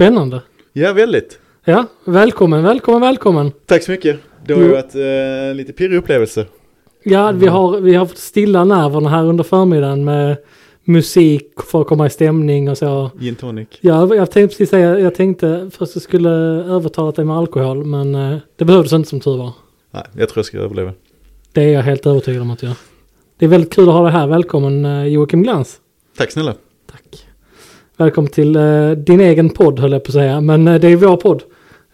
Spännande. Ja, väldigt. Ja, välkommen, välkommen, välkommen. Tack så mycket. Det har ju varit eh, lite pirrig upplevelse. Ja, vi har, vi har fått stilla nerverna här under förmiddagen med musik för att komma i stämning och så. Gin tonic. Ja, jag tänkte precis säga, jag tänkte först jag skulle övertala dig med alkohol, men eh, det behövdes inte som tur var. Nej, jag tror jag ska överleva. Det är jag helt övertygad om att jag. Det är väldigt kul att ha dig här. Välkommen eh, Joakim Glans. Tack snälla. Tack. Välkommen till eh, din egen podd höll jag på att säga, men eh, det är vår podd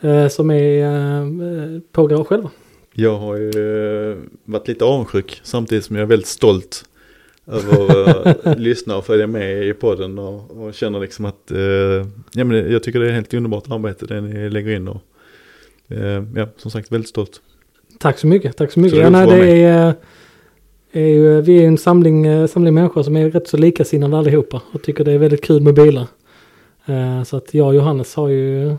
eh, som är eh, på Grå själva. Jag har ju eh, varit lite avundsjuk samtidigt som jag är väldigt stolt över att lyssna och följa med i podden och, och känner liksom att eh, ja, men jag tycker det är helt underbart arbete det ni lägger in och eh, ja, som sagt väldigt stolt. Tack så mycket, tack så mycket. Så ja, nej, det är, är ju, vi är en samling, eh, samling människor som är rätt så likasinnade allihopa och tycker det är väldigt kul med bilar. Eh, Så att jag och Johannes har ju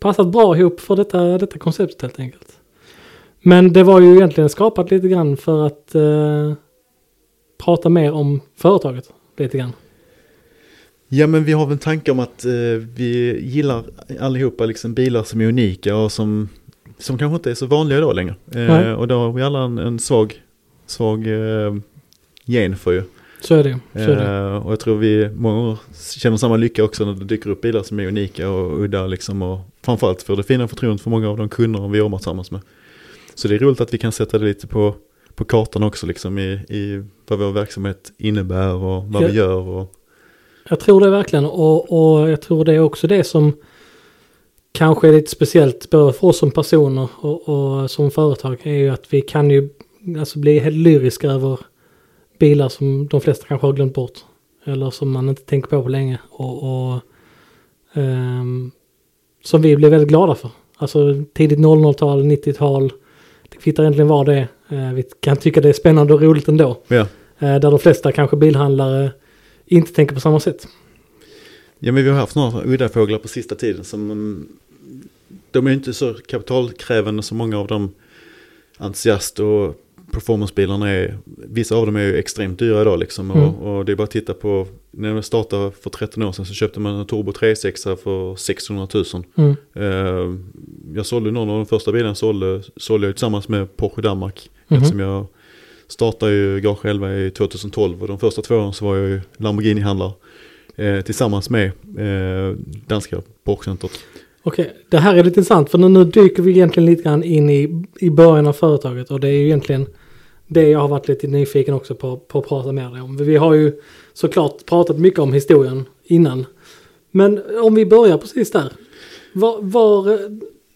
passat bra ihop för detta, detta konceptet helt enkelt. Men det var ju egentligen skapat lite grann för att eh, prata mer om företaget. Lite grann. Ja men vi har väl en tanke om att eh, vi gillar allihopa liksom bilar som är unika och som, som kanske inte är så vanliga idag längre. Eh, och då har vi alla en, en svag, svag eh, gen för ju. Så är det. Så är det. Eh, och jag tror vi många känner samma lycka också när det dyker upp bilar som är unika och udda liksom. Och framförallt för det fina förtroendet för många av de kunder vi jobbar tillsammans med. Så det är roligt att vi kan sätta det lite på, på kartan också liksom i, i vad vår verksamhet innebär och vad Ja. vi gör. Och, Jag tror det verkligen och, och jag tror det är också det som kanske är lite speciellt både för oss som personer och, och som företag är ju att vi kan ju alltså bli helt lyriska över bilar som de flesta kanske har glömt bort. Eller som man inte tänker på på länge. Och, och ehm, som vi blev väldigt glada för. Alltså tidigt 00-tal, 90-tal. Det kvittar egentligen vad det. Eh, vi kan tycka det är spännande och roligt ändå. ja. Eh, där de flesta kanske bilhandlare inte tänker på samma sätt. Ja men vi har haft några udda fåglar på sista tiden som mm, de är inte så kapitalkrävande som många av de entusiast och performancebilarna är. Vissa av dem är ju extremt dyra idag liksom Mm. och, och det är bara att titta på när jag startade för 13 år sedan så köpte man en Turbo 36 för 600 000. Mm. Eh, jag sålde någon av de första bilarna sålde, sålde jag tillsammans med Porsche Danmark. Mhm. Eftersom jag startade ju Garage 11 i 2012 och de första två åren så var jag ju Lamborghini-handlare. Eh, tillsammans med eh, danska Porsche-centret. Okej, det här är lite intressant för nu, nu dyker vi egentligen lite grann in i, i början av företaget och det är ju egentligen det jag har varit lite nyfiken också på, på att prata med dig om. Vi har ju såklart pratat mycket om historien innan. Men om vi börjar precis där. Var, var,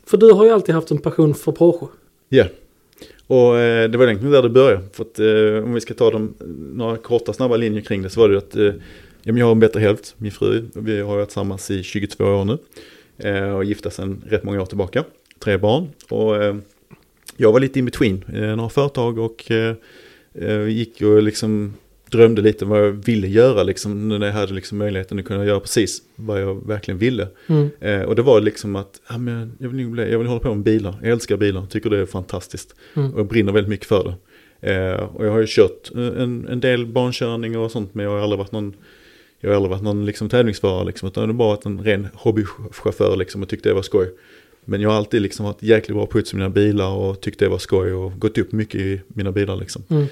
för du har ju alltid haft en passion för Porsche. Ja, och eh, det var egentligen där det började. För att eh, om vi ska ta de, några korta snabba linjer kring det så var det ju att eh, jag har en bättre hälft, min fru. Vi har varit tillsammans i 22 år nu. Eh, och gifta sedan rätt många år tillbaka. Tre barn. Och eh, jag var lite in between eh, några företag och gick och liksom drömde lite vad jag ville göra liksom. När jag hade liksom möjligheten att kunna göra precis vad jag verkligen ville. Mm. Eh, och det var liksom att ja, men jag, vill, bli- jag vill hålla på med bilar. Jag älskar bilar, tycker det är fantastiskt. Mm. Och jag brinner väldigt mycket för det. Eh, och jag har ju kört en, en del bankörning och sånt men jag har aldrig varit någon jag har aldrig varit någon liksom, tävlingsförare liksom, utan det har bara varit en ren hobbychaufför liksom, och tyckte det var skoj. Men jag har alltid liksom varit jäkligt bra puts i mina bilar och tyckte det var skoj och gått upp mycket i mina bilar liksom. Mm.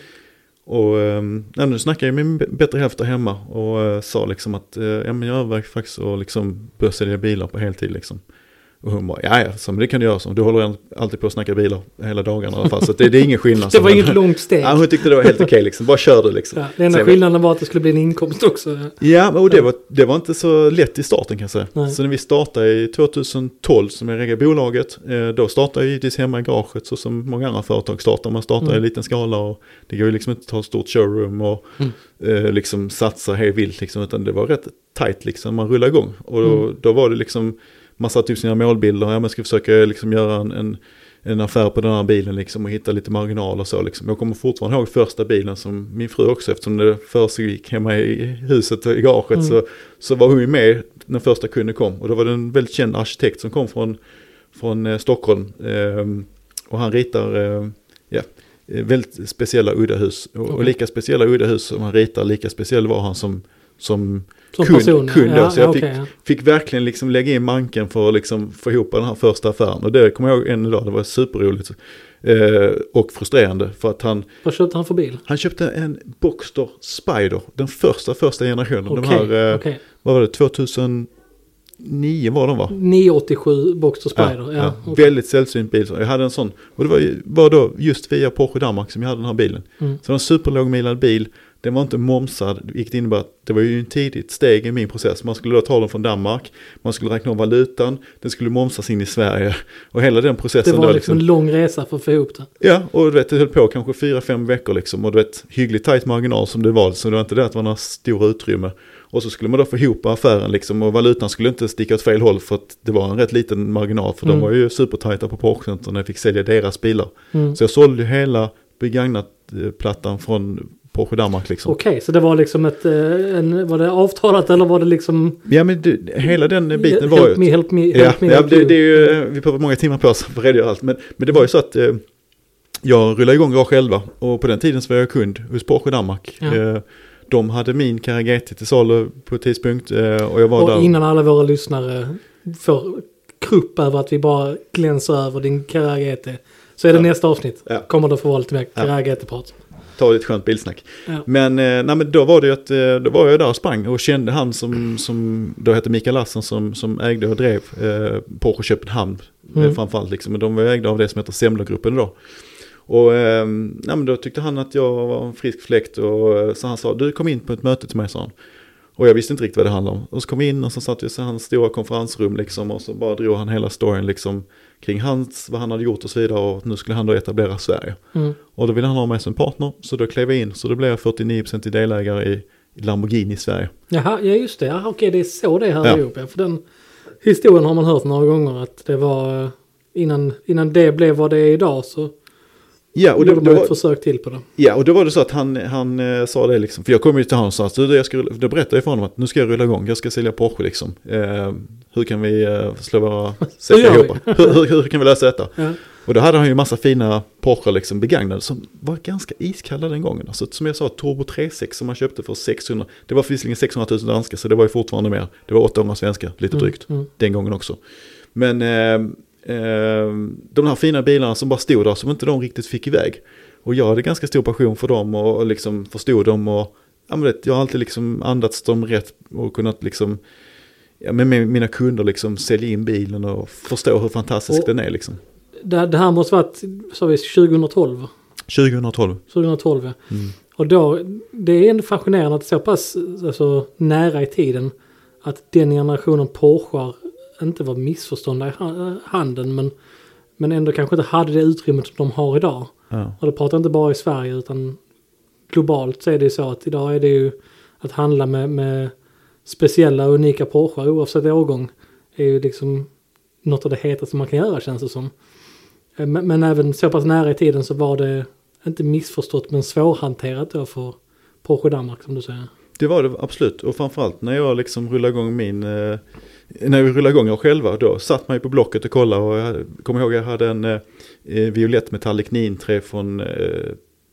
Och um, ja, nu snackade jag med min bättre hälft hemma och eh, sa liksom att eh, ja, men jag överväger faktiskt att liksom börja sälja bilar på heltid liksom. Och hon bara, ja ja, det kan du göra så. Du håller alltid på att snacka bilar hela dagarna i alla fall. Så det, det är ingen skillnad. Det var inget långt steg. Ja, hon tyckte det var helt okej liksom. Bara kör du liksom. Ja, det enda skillnaden var att det skulle bli en inkomst också. Ja, och det var, det var inte så lätt i starten kan jag säga. Nej. Så när vi startade i 2012 som jag reggade bolaget, eh, då startade jag givetvis hemma i garaget så som många andra företag startar. Man startar i Mm. liten skala och det går ju liksom inte att ta ett stort showroom och Mm. eh, liksom satsa hej vilt liksom, utan det var rätt tajt liksom, man rullade igång. Och då, Mm. då var det liksom, man satte upp sina målbilder, ja man ska försöka liksom göra en, en en affär på den här bilen liksom och hitta lite marginal och så liksom. Jag kommer fortfarande ihåg första bilen som min fru också eftersom det försiggick hemma i huset och i garaget Mm. så, så var hon ju med när första kunden kom. Och då var det en väldigt känd arkitekt som kom från, från eh, Stockholm. Ehm, och han ritar eh, ja, eh, väldigt speciella udda hus. Och, och Okej. lika speciella udda hus som han ritar, lika speciell var han som, som, Som kund, person. kund då, ja, så jag ja, fick, ja. fick verkligen liksom lägga in manken för att liksom få ihop den här första affären. Och det kommer jag ihåg än idag, det var superroligt. Eh, och frustrerande för att han, Vad köpte han för bil? han köpte en Boxster Spider, den första första generationen. De Okej, här, eh, okej. vad var det, 2009 var de va? 987 Boxster Spider. Ja, okej. Väldigt sällsynt bil. Jag hade en sån. Och det var, var då just via Porsche Danmark som jag hade den här bilen. Mm. Så det var en superlågmilad bil. Den var inte momsad, vilket innebär att det var ju en tidigt steg i min process. Man skulle då ta den från Danmark, man skulle räkna om valutan, den skulle momsas in i Sverige. Och hela den Det processen var då liksom liksom. en lång resa för att få ihop det. Ja, och du vet, det höll på kanske fyra, fem veckor liksom. Och du vet, hyggligt tajt marginal som det var. Så det var inte det att det var några stora utrymme. Och så skulle man då få ihop affären liksom. Och valutan skulle inte sticka åt fel håll för att det var en rätt liten marginal. För Mm. de var ju supertajta på Porsche när jag fick sälja deras bilar. Mm. Så jag sålde ju hela begagnat-plattan från Porsche Danmark liksom. Okej, så det var liksom ett, eh, en, var det avtalat eller var det liksom... Ja men det, hela den biten var help ju... me, help me, Ja, help me, ja help det, det är ju, vi behöver många timmar på oss för att redogöra allt. Men, men det var ju så att eh, jag rullade igång Garage 11 och på den tiden så var jag kund hos Porsche Danmark. Ja. Eh, de hade min Carrera GT till salu på ett tidspunkt eh, och jag var Och där. innan alla våra lyssnare får krupp över att vi bara glänser över din Carrera GT. Så är det Ja. nästa avsnitt. Ja. Kommer det få vara lite mer Ja. Carrera GT-prat. Ta lite skönt bilsnack. Ja. Men, eh, nej, men då var det ju att, eh, då var jag där och sprang och kände han som, som då hette Mikael Lassen som, som ägde och drev eh, Porsche Köpenhamn Mm. eh, framförallt liksom. Men de var ägda av det som heter Semlergruppen då. Och eh, nej, men då tyckte han att jag var en frisk fläkt och så han sa du kom in på ett möte till mig sa han. Och jag visste inte riktigt vad det handlade om. Och så kom vi in och så satt vi i hans stora konferensrum liksom och så bara drog han hela storyn liksom kring hans, vad han hade gjort och så vidare och nu skulle han då etablera Sverige. Mm. Och då ville han ha mig som partner, så då klev jag in. Så då blev jag 49% delägare i, i Lamborghini i Sverige. Jaha, ja just det. Jaha, okej, det är så det hör Ja. ihop. För den historien har man hört några gånger att det var eh, innan, innan det blev vad det är idag så Ja, och det, gjorde man var, ett försök till på det. ja, och då var det så att han, han eh, sa det liksom, för jag kom ju till honom och sa, "Du, jag ska, rulla-" då berättade jag för honom att nu ska jag rulla igång, jag ska sälja Porsche liksom. Eh, hur kan vi eh, slå våra säckar ihop? Hur, hur, hur kan vi lösa detta? Ja. Och då hade han ju massa fina Porsche liksom begagnade som var ganska iskalla den gången. Alltså, som jag sa, Turbo 36 som man köpte för 600, det var visserligen 600 000 danska så det var ju fortfarande mer. Det var 800 svenska, lite drygt. Mm, mm. den gången också. Men eh, de här fina bilarna som bara stod där som inte de riktigt fick iväg. Och jag hade ganska stor passion för dem och, liksom förstod dem och ja, vet, jag har alltid liksom andats dem rätt och kunnat liksom ja, med mina kunder liksom sälja in bilen och förstå hur fantastisk Och- den är liksom. Det, det här måste varit, sa vi, 2012? 2012. 2012 ja. Mm. Och då, det är ändå fascinerande att så pass alltså, nära i tiden att den generationen Porsche inte var missförstådda i ha- handeln men, men ändå kanske inte hade det utrymmet som de har idag. Ja. Och det pratar inte bara i Sverige utan globalt så är det ju så att idag är det ju att handla med, med speciella unika Porsche oavsett årgång är ju liksom något av det hetaste man kan göra känns det som. Eh, Men, men även så pass nära i tiden så var det inte missförstått men svårhanterat då för Porsche Danmark som du säger. Det var det absolut. Och framförallt när jag liksom rullade igång min... Eh, när vi rullade igång själva då satt man ju på Blocket och kollade och jag kommer ihåg jag hade en eh, eh Violett Metallic 993 från... Eh,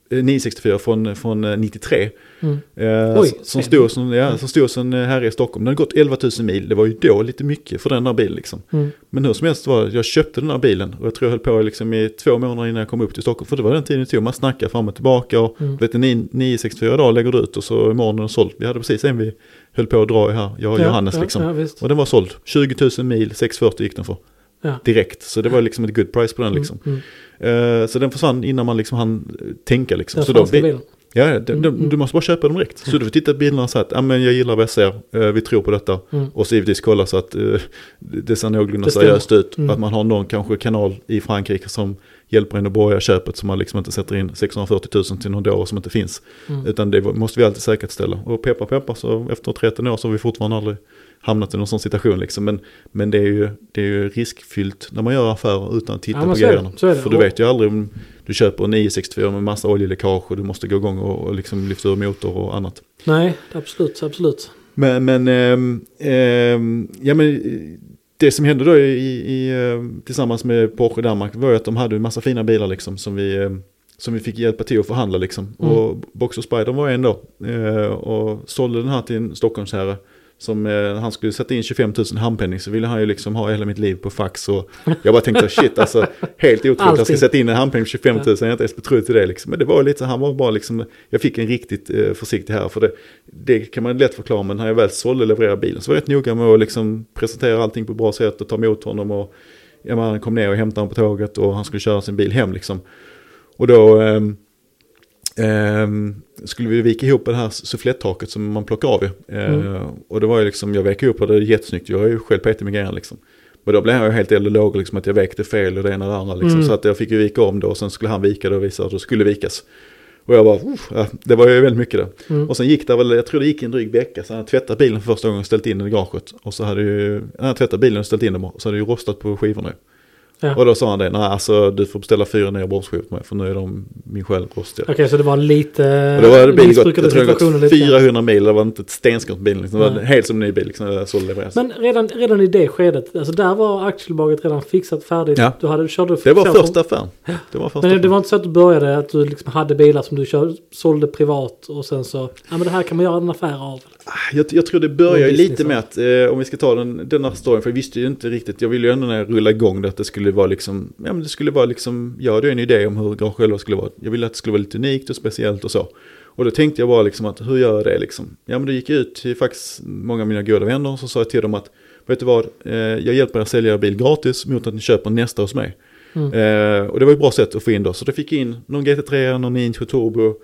964 från, från eh, 93. Mm. Eh, Oj, som, stod som, ja, som stod som eh, här i Stockholm. Den hade gått 11 000 mil. Det var ju då lite mycket för den där bilen liksom. Mm. Men hur som helst var jag köpte den här bilen och jag tror jag höll på liksom i två månader innan jag kom upp till Stockholm. För det var den tiden det tog, man snackade fram och tillbaka och Mm. vet du, 9- 964 dagar lägger du ut och så imorgon är den såld. Vi hade precis en vi höll på att dra i här, jag och Johannes ja, liksom. Ja. Och den var såld, 20 000 mil, 640 gick den för. Ja. Direkt, så det var liksom ett good price på den liksom. Mm, mm. Eh, så den försvann innan man liksom hann tänka liksom. Den så då, bilen. ja, ja, de, de, Mm, mm. du måste bara köpa dem direkt. Så du får titta på bilarna och säga att ah, men jag gillar vad jag ser, eh, vi tror på detta. Mm. Och så givetvis kolla så att eh, det ser någorlunda seriöst ut. Mm. Att man har någon kanske kanal i Frankrike som hjälper en att borga köpet så man liksom inte sätter in 640 000 till någon dåre som inte finns. Mm. Utan det måste vi alltid säkerställa. Och peppar peppar så efter 13 år så har vi fortfarande aldrig hamnat i någon sån situation liksom. Men, men det, är ju, det är ju riskfyllt när man gör affärer utan att titta Ja, på grejerna. För du vet ju aldrig om du köper en 964 med massa oljeläckage och du måste gå igång och, och liksom lyfta ur motor och annat. Nej, absolut, absolut. Men, men, ehm, ehm, ja, men eh, det som hände då i, i, ehm, tillsammans med Porsche Danmark var ju att de hade en massa fina bilar liksom som vi, ehm, som vi fick hjälpa till att förhandla liksom. Mm. Och Boxer Spider var en då. Eh, och sålde den här till en Stockholmsherre. Som eh, han skulle sätta in 25 000 handpenning så ville han ju liksom ha hela mitt liv på fax. Och jag bara tänkte shit alltså helt otroligt. Jag ska sätta in en handpenning på 25 000. Jag är inte ens betrodd till det liksom. Men det var lite så han var bara liksom. Jag fick en riktigt eh, försiktig här. För det, det kan man lätt förklara. Men när jag väl sålde och levererade bilen så var jag rätt noga med att liksom presentera allting på ett bra sätt. Och ta emot honom. Och ja, kom ner och hämtade honom på tåget. Och han skulle köra sin bil hem liksom. Och då ehm, ehm, skulle vi vika ihop det här suffletttaket som man plockar av ju. Eh, Mm. Och det var ju liksom, jag vek ihop och det är jättesnyggt. Jag är ju själv med grejerna liksom. Men då blev jag helt eld och låg liksom att jag väkte fel och det ena och det andra liksom. Mm. Så att jag fick ju vika om då och sen skulle han vika det och visa att det skulle vikas. Och jag bara, "Uff, ja, det var ju väldigt mycket det. Mm. Och sen gick det väl, jag tror det gick en dryg vecka, så han hade tvättat bilen för första gången och ställt in den i garaget. Och så hade ju, han hade tvättat bilen och ställt in den och så hade det ju rostat på skivorna. Ja. Och då sa han det, nej alltså du får beställa fyra nya bromsskivor på mig för nu är de min själ rostiga. Okej, så det var lite... Och då hade bilen gått, missbrukade jag tror det gått lite grann. 400 mil, det var inte ett stenskott bilen. Liksom. Det var Nej. helt som en ny bil, liksom, sålde levereras. Men redan, redan i det skedet, alltså där var aktiebolaget redan fixat färdigt. Ja. Du hade, körde Det var så- första affären. Det var första Men det, det var inte så att du började att du liksom hade bilar som du kör, sålde privat och sen så, ja men det här kan man göra en affär av. Jag, jag tror det börjar lite med att, eh, om vi ska ta den, den här storyn, för jag visste ju inte riktigt, jag ville ju ändå när jag rullade igång det att det skulle vara liksom, ja men det skulle vara liksom, jag hade en idé om hur Garage själva skulle vara. Jag ville att det skulle vara lite unikt och speciellt och så. Och då tänkte jag bara liksom att, hur gör jag det liksom? Ja men då gick jag ut till faktiskt många av mina goda vänner och så sa jag till dem att, vet du vad, eh, jag hjälper er att sälja er bil gratis mot att ni köper nästa hos mig. Mm. Eh, och det var ett bra sätt att få in då. Så då fick jag in någon GT3, någon Ninja Turbo.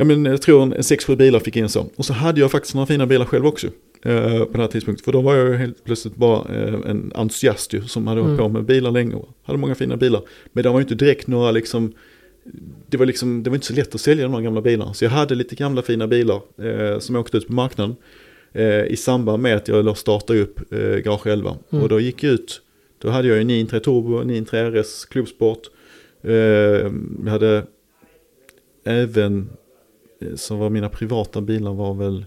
Ja men jag tror en 6-7 bilar fick in så. Och så hade jag faktiskt några fina bilar själv också. Eh, på den här tidpunkten. För då var jag ju helt plötsligt bara eh, en entusiast ju, som hade hållit Mm. på med bilar länge. Och hade många fina bilar. Men det var ju inte direkt några liksom. Det var liksom, det var inte så lätt att sälja de här gamla bilarna. Så jag hade lite gamla fina bilar eh, som jag åkte ut på marknaden. Eh, I samband med att jag då startade upp eh, Garage 11. Mm. Och då gick jag ut. Då hade jag ju 9 Turbo, 9 RS, Klubbsport. Eh, jag hade även, eh, som var mina privata bilar var väl,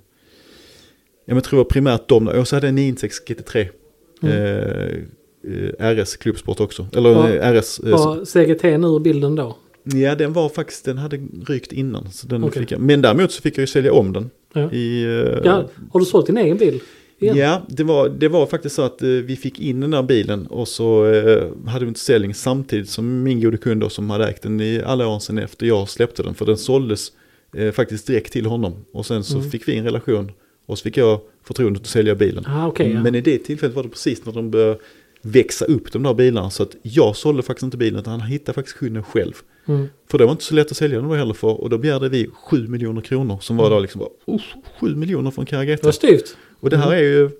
jag tror primärt de, och så hade jag en 996 GT3. Mm. Eh, eh, RS Klubbsport också, eller Ja. eh, RS. eh, så- Var CGT nu ur bilden då? Ja den var faktiskt, den hade rykt innan. Så den Okej. fick jag, men däremot så fick jag ju sälja om den. Ja. I, eh, Ja, har du sålt din egen bil? Igen? Ja, det var, det var faktiskt så att eh, vi fick in den där bilen och så eh, hade vi inte försäljning samtidigt som min gode kund då, som hade ägt den i alla år sedan efter jag släppte den. För den såldes eh, faktiskt direkt till honom. Och sen så Mm. fick vi en relation och så fick jag förtroendet att sälja bilen. Ah, okej, ja. Men i det tillfället var det precis när de började växa upp de där bilarna. Så att jag sålde faktiskt inte bilen utan han hittade faktiskt kunden själv. Mm. För det var inte så lätt att sälja den då heller för. Och då begärde vi 7 miljoner kronor som var då liksom bara, oh, 7 miljoner Det var Carageta. styvt. Och det här är ju, vad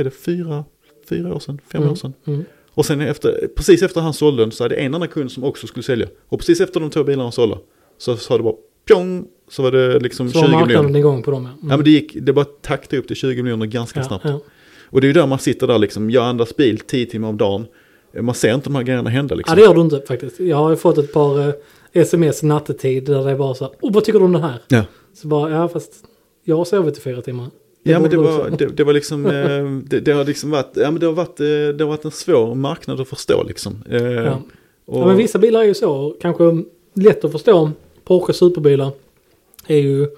är det, fyra, fyra år sedan, fem Mm. år sedan. Mm. Och sen efter, precis efter han sålde den så hade en annan kund som också skulle sälja. Och precis efter de två bilarna sålda så sa det bara pjong, så var det liksom Så var 20 marknaden miljoner. igång på dem ja. Mm. Ja men det gick, det bara taktade upp till 20 miljoner ganska Ja, snabbt. ja. Och det är ju där man sitter där liksom, jag andas bil 10 timmar om dagen. Man ser inte de här grejerna hända Ja liksom. det gör du inte faktiskt. Jag har ju fått ett par eh, sms nattetid där det är bara så här, oh vad tycker du om det här? Ja. Så bara, ja fast jag har sovit i fyra timmar. Det Ja men var, det var liksom, eh, det, det har liksom varit, ja men det har varit, eh, det har varit en svår marknad att förstå liksom. Eh, Ja. och, ja men vissa bilar är ju så, kanske lätt att förstå. Porsche superbilar är ju,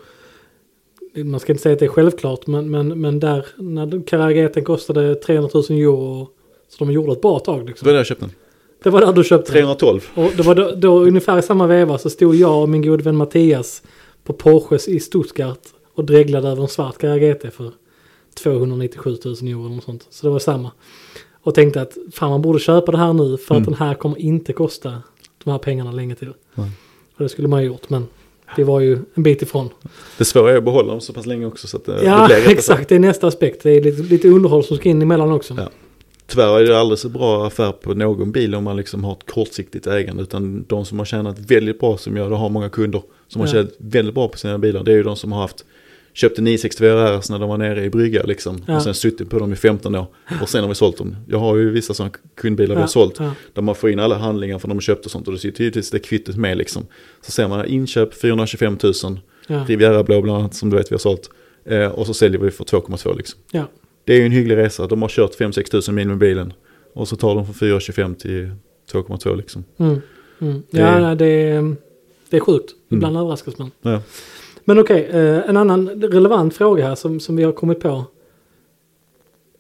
man ska inte säga att det är självklart, men, men, men där, när Carrageten kostade 300 000 euro, så de gjorde ett bra tag Det liksom. var där jag köpte den. Det var där du köpte den. 312. Och det var då, då ungefär i samma veva så stod jag och min gode vän Mattias på Porsches i Stuttgart och dreglade över en svart Carragete för 297 000 euro eller sånt. Så det var samma. Och tänkte att fan man borde köpa det här nu för Mm. att den här kommer inte kosta de här pengarna länge till. Nej. Och det skulle man ha gjort men det var ju en bit ifrån. Det svåra är att behålla dem så pass länge också så att eh, det Ja blir rätt exakt, det är nästa aspekt. Det är lite, lite underhåll som ska in emellan också. Ja. Tyvärr är det aldrig så bra affär på någon bil om man liksom har ett kortsiktigt ägande. Utan de som har tjänat väldigt bra som jag, det har många kunder som har Ja. tjänat väldigt bra på sina bilar. Det är ju de som har haft, köpt en 964 RS när de var nere i brygga liksom. Ja. Och sen suttit på dem i 15 år. Och sen har vi sålt dem. Jag har ju vissa sådana kundbilar vi har sålt. Ja, Där man får in alla handlingar från de har köpt och sånt. Och då sitter givetvis det kvittot med liksom. Så ser man inköp 425 000. ja, Riviera Blå bland annat som du vet vi har sålt. Eh, och så säljer vi för 2,2 liksom. ja. Det är ju en hygglig resa. De har kört 5-6 tusen mil med bilen. Och så tar de från 4,25 till 2,2 liksom. Mm. Mm. Det- Ja, nej, det är... Det är sjukt. Ibland överraskas man. Ja. Men okej, eh, en annan relevant fråga här som, som vi har kommit på.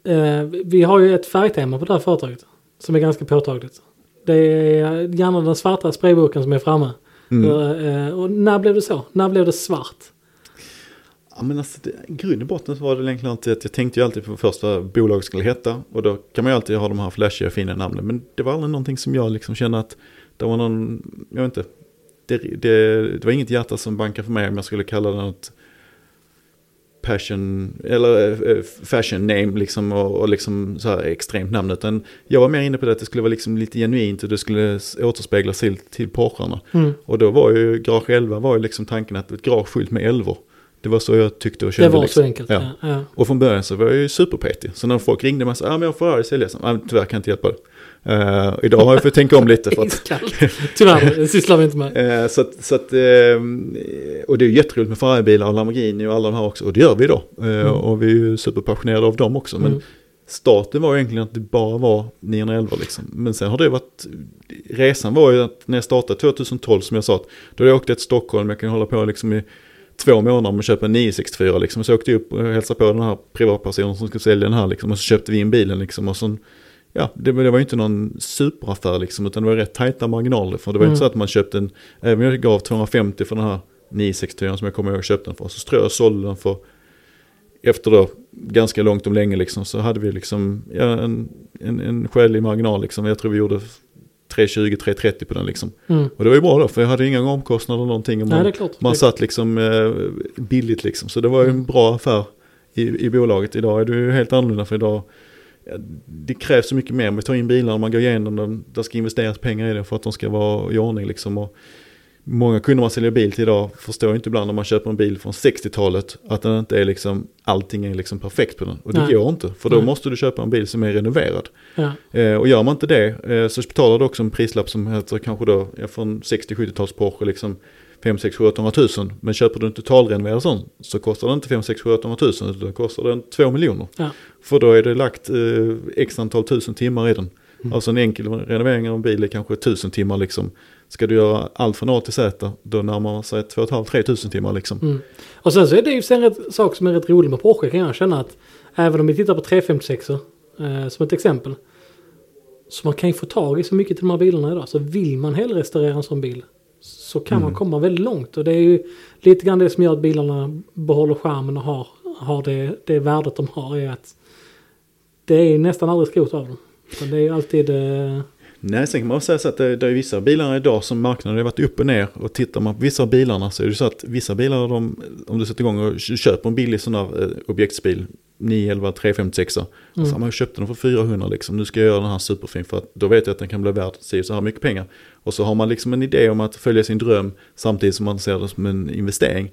Eh, vi har ju ett färgtema på det här företaget. Som är ganska påtagligt. Det är gärna den svarta sprayburken som är framme. Mm. Eh, och när blev det så? När blev det svart? Ja, men alltså, det, grund och botten så var det egentligen alltid att jag tänkte ju alltid på först vad bolaget skulle heta. Och då kan man ju alltid ha de här flashiga fina namnen. Men det var aldrig någonting som jag liksom kände att det var någon, jag vet inte. Det, det, det var inget hjärta som bankade för mig om jag skulle kalla det något passion, eller eh, fashion name liksom och, och liksom så här extremt namn. Utan jag var mer inne på det att det skulle vara liksom lite genuint och det skulle återspegla sig till Porscharna. Mm. Och då var ju Garage 11 var ju liksom tanken att ett garage fullt med elvor. Det var så jag tyckte och Det kände. var liksom. så enkelt. Ja. Ja. Ja. Och från början så var jag ju superpetig. Så när folk ringde mig så ah, men jag får Ferrari säljas. Ah, men tyvärr kan jag inte hjälpa dig. Eh, idag har jag fått tänka om lite. För att. Tyvärr, det sysslar vi inte med. eh, så så att, ehm, och det är jätteroligt med Ferrari-bilar och Lamborghini och alla de här också. Och det gör vi då. Eh, Och vi är ju superpassionerade av dem också. Men Mm. starten var egentligen att det bara var 911 liksom. Men sen har det varit, resan var ju att när jag startade 2012 som jag sa, att då jag åkt till Stockholm, jag kan hålla på liksom i två månader med att köpa en 964 liksom. Så åkte jag upp och hälsade på den här privatpersonen som skulle sälja den här liksom. Och så köpte vi in bilen liksom. Och så, ja, det, det var ju inte någon superaffär liksom. Utan det var rätt tajta marginaler. För det var Mm. inte så att man köpte en, även om jag gav 250 för den här 964 som jag kommer ihåg jag köpte den för. Så tror jag jag sålde den för efter då ganska långt om länge liksom så hade vi liksom ja, en, en, en skälig marginal liksom. Jag tror vi gjorde 320-330 på den liksom. Mm. Och det var ju bra då för jag hade inga omkostnader eller någonting. Och Nej, man, är klart. man satt liksom eh, billigt liksom. Så det var ju en bra affär i, i bolaget. Idag är det ju helt annorlunda för idag det krävs så mycket mer. Man tar in bilar och man går igenom dem. Det ska investeras pengar i det för att de ska vara i ordning liksom. Och många kunder man säljer bil till idag förstår inte ibland när man köper en bil från 60-talet att den inte är liksom, allting är liksom perfekt på den. Och det Nej. går inte. För då Nej. måste du köpa en bil som är renoverad. Ja. Eh, och gör man inte det eh, så betalar du också en prislapp som heter kanske då från 60-70-tals Porsche liksom 5, 6, 7, 800 000. Men köper du en totalrenoverad sån så kostar den inte 5, 6, 7, 800 000 utan då kostar den 2 miljoner. Ja. För då är det lagt eh, x antal tusen timmar i den. Mm. Alltså en enkel renovering av en bil är kanske tusen timmar liksom. Ska du göra allt från A till Z då närmar man sig 2,5-3 tusen timmar liksom. Mm. Och sen så är det ju en rätt, sak som är rätt rolig med Porsche kan jag känna att även om vi tittar på 356 eh, som ett exempel. Så man kan ju få tag i så mycket till de här bilarna idag. Så vill man helrestaurera en sån bil så kan man Mm. komma väldigt långt. Och det är ju lite grann det som gör att bilarna behåller charmen och har, har det, det värdet de har är att det är nästan aldrig skrot av dem. Så det är alltid... Eh, Nej, sen kan man säga så att det, det är vissa bilar idag som marknaden har varit upp och ner. Och tittar man på vissa av bilarna så är det så att vissa bilar, de, om du sätter igång och köper en billig sån här eh, objektsbil, 911 356 mm. Så har man ju köpt den för 400 liksom. Nu ska jag göra den här superfin för att då vet jag att den kan bli värd si och så här mycket pengar. Och så har man liksom en idé om att följa sin dröm samtidigt som man ser det som en investering.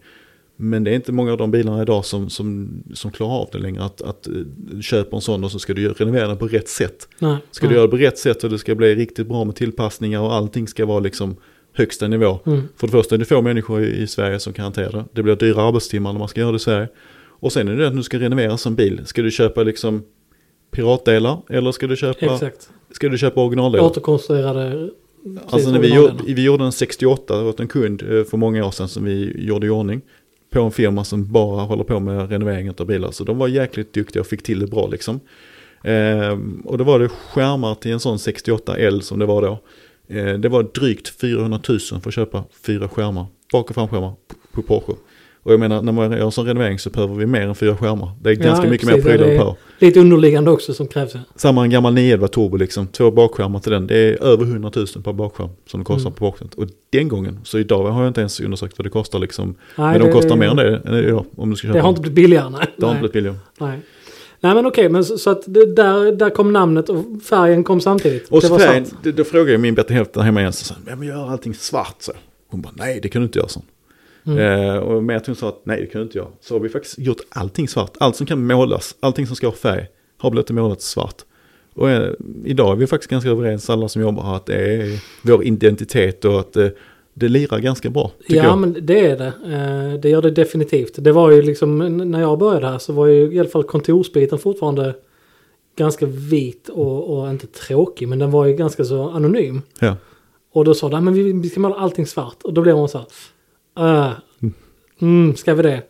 Men det är inte många av de bilarna idag som, som, som klarar av det längre. Att, att eh, köpa en sån och så ska du renovera den på rätt sätt. nej. Ska nej. du göra det på rätt sätt och det ska bli riktigt bra med tillpassningar och allting ska vara liksom högsta nivå. Mm. För det första är det få människor i, i Sverige som kan hantera det. Det blir dyra arbetstimmar när man ska göra det i Sverige. Och sen är det att du ska renovera som bil. Ska du köpa liksom piratdelar eller ska du köpa, Exakt. ska du köpa originaldelar? Återkonstruerade... Alltså när vi, gjorde, vi gjorde en 68 åt en kund eh, för många år sedan som vi gjorde i ordning. På en firma som bara håller på med renovering av bilar. Så de var jäkligt duktiga och fick till det bra liksom. Ehm, och då var det skärmar till en sån 68L som det var då. Eh, det var drygt 400 000 för att köpa fyra skärmar. Bak och framskärmar på Porsche. Och jag menar när man gör en sån renovering så behöver vi mer än fyra skärmar. Det är Ja, ganska mycket precis, mer är- på. Lite underliggande också som krävs. Samma en gammal 911 turbo liksom, två bakskärmar till den. Det är över 100 000 per bakskärm som det kostar Mm. på Porsche. Och den gången, så idag har jag inte ens undersökt vad det kostar liksom. Nej, men de det- kostar mer än det än idag om du ska köpa Det har inte blivit billigare. Nej. Det har inte blivit billigare. nej. nej men okej, men så, så att det, där, där kom namnet och färgen kom samtidigt. Och så färgen, då, frågade jag min bättre hälft hemma igen, så sa men gör allting svart så. Hon bara, nej det kan du inte göra så. Mm. Eh, och men hon sa att nej det kan inte göra. Så har vi faktiskt gjort allting svart. Allt som kan målas, allting som ska ha färg, har blivit målat svart. Och eh, idag är vi faktiskt ganska överens alla som jobbar här att det är vår identitet och att eh, det lirar ganska bra. Ja, jag. men det är det. Eh, det gör det definitivt. Det var ju liksom, när jag började här så var ju i alla fall kontorsbiten fortfarande ganska vit och, och inte tråkig. Men den var ju ganska så anonym. Ja. Och då sa de, men vi, vi ska måla allting svart. Och då blev man så här, äh, mm, ska vi det?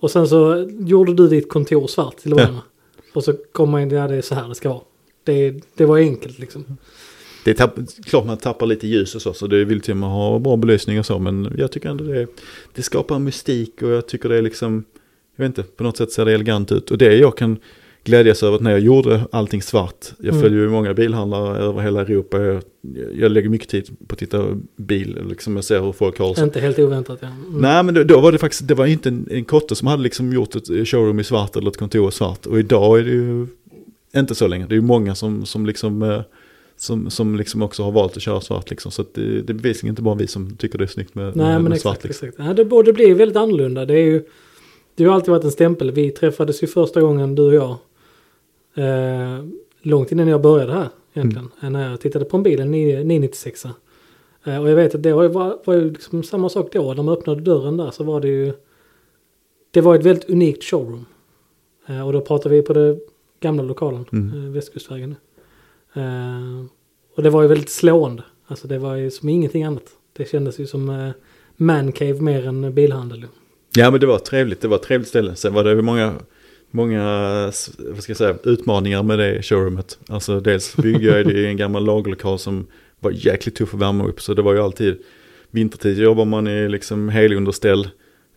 Och sen så gjorde du ditt kontor svart till att börja med. Och så kom man in, ja det är så här det ska vara. Det, det var enkelt liksom. Det är tapp, klart man tappar lite ljus och så, så det vill till man ha bra belysning och så, men jag tycker ändå det, det skapar mystik och jag tycker det är liksom, jag vet inte, på något sätt ser det elegant ut. Och det jag kan glädjas över att när jag gjorde allting svart, jag Mm. följer ju många bilhandlare över hela Europa, jag, jag lägger mycket tid på att titta bil, liksom jag ser hur folk har Inte helt oväntat ja. Mm. Nej men då, då var det faktiskt, det var inte en, en kotte som hade liksom gjort ett showroom i svart eller ett kontor i svart. Och idag är det ju inte så länge. Det är ju många som, som liksom eh, som, som liksom också har valt att köra svart liksom. Så det, det är bevisligen inte bara vi som tycker det är snyggt med, Nej med, men med exakt. svart. Liksom. exakt. Ja, det, och det blir väldigt annorlunda. Det är ju det har alltid varit en stämpel. Vi träffades ju första gången du och jag. Eh, långt innan jag började här egentligen. Mm. När jag tittade på en bil, en 9- 996. Eh, och jag vet att det var, var, ju liksom samma sak då. När de öppnade dörren där så var det ju. Det var ett väldigt unikt showroom. Eh, och då pratar vi på det gamla lokalen. Mm. Eh, Västkustvägen. Eh, och det var ju väldigt slående. Alltså det var ju som ingenting annat. Det kändes ju som eh, mancave mer än bilhandel. Ja men det var trevligt, det var ett trevligt ställe. Sen var det många, många vad ska jag säga, utmaningar med det showroomet. Alltså dels byggde jag det i en gammal lagerlokal som var jäkligt tuff att värma upp. Så det var ju alltid, vintertid jobbar man i liksom helunderställ,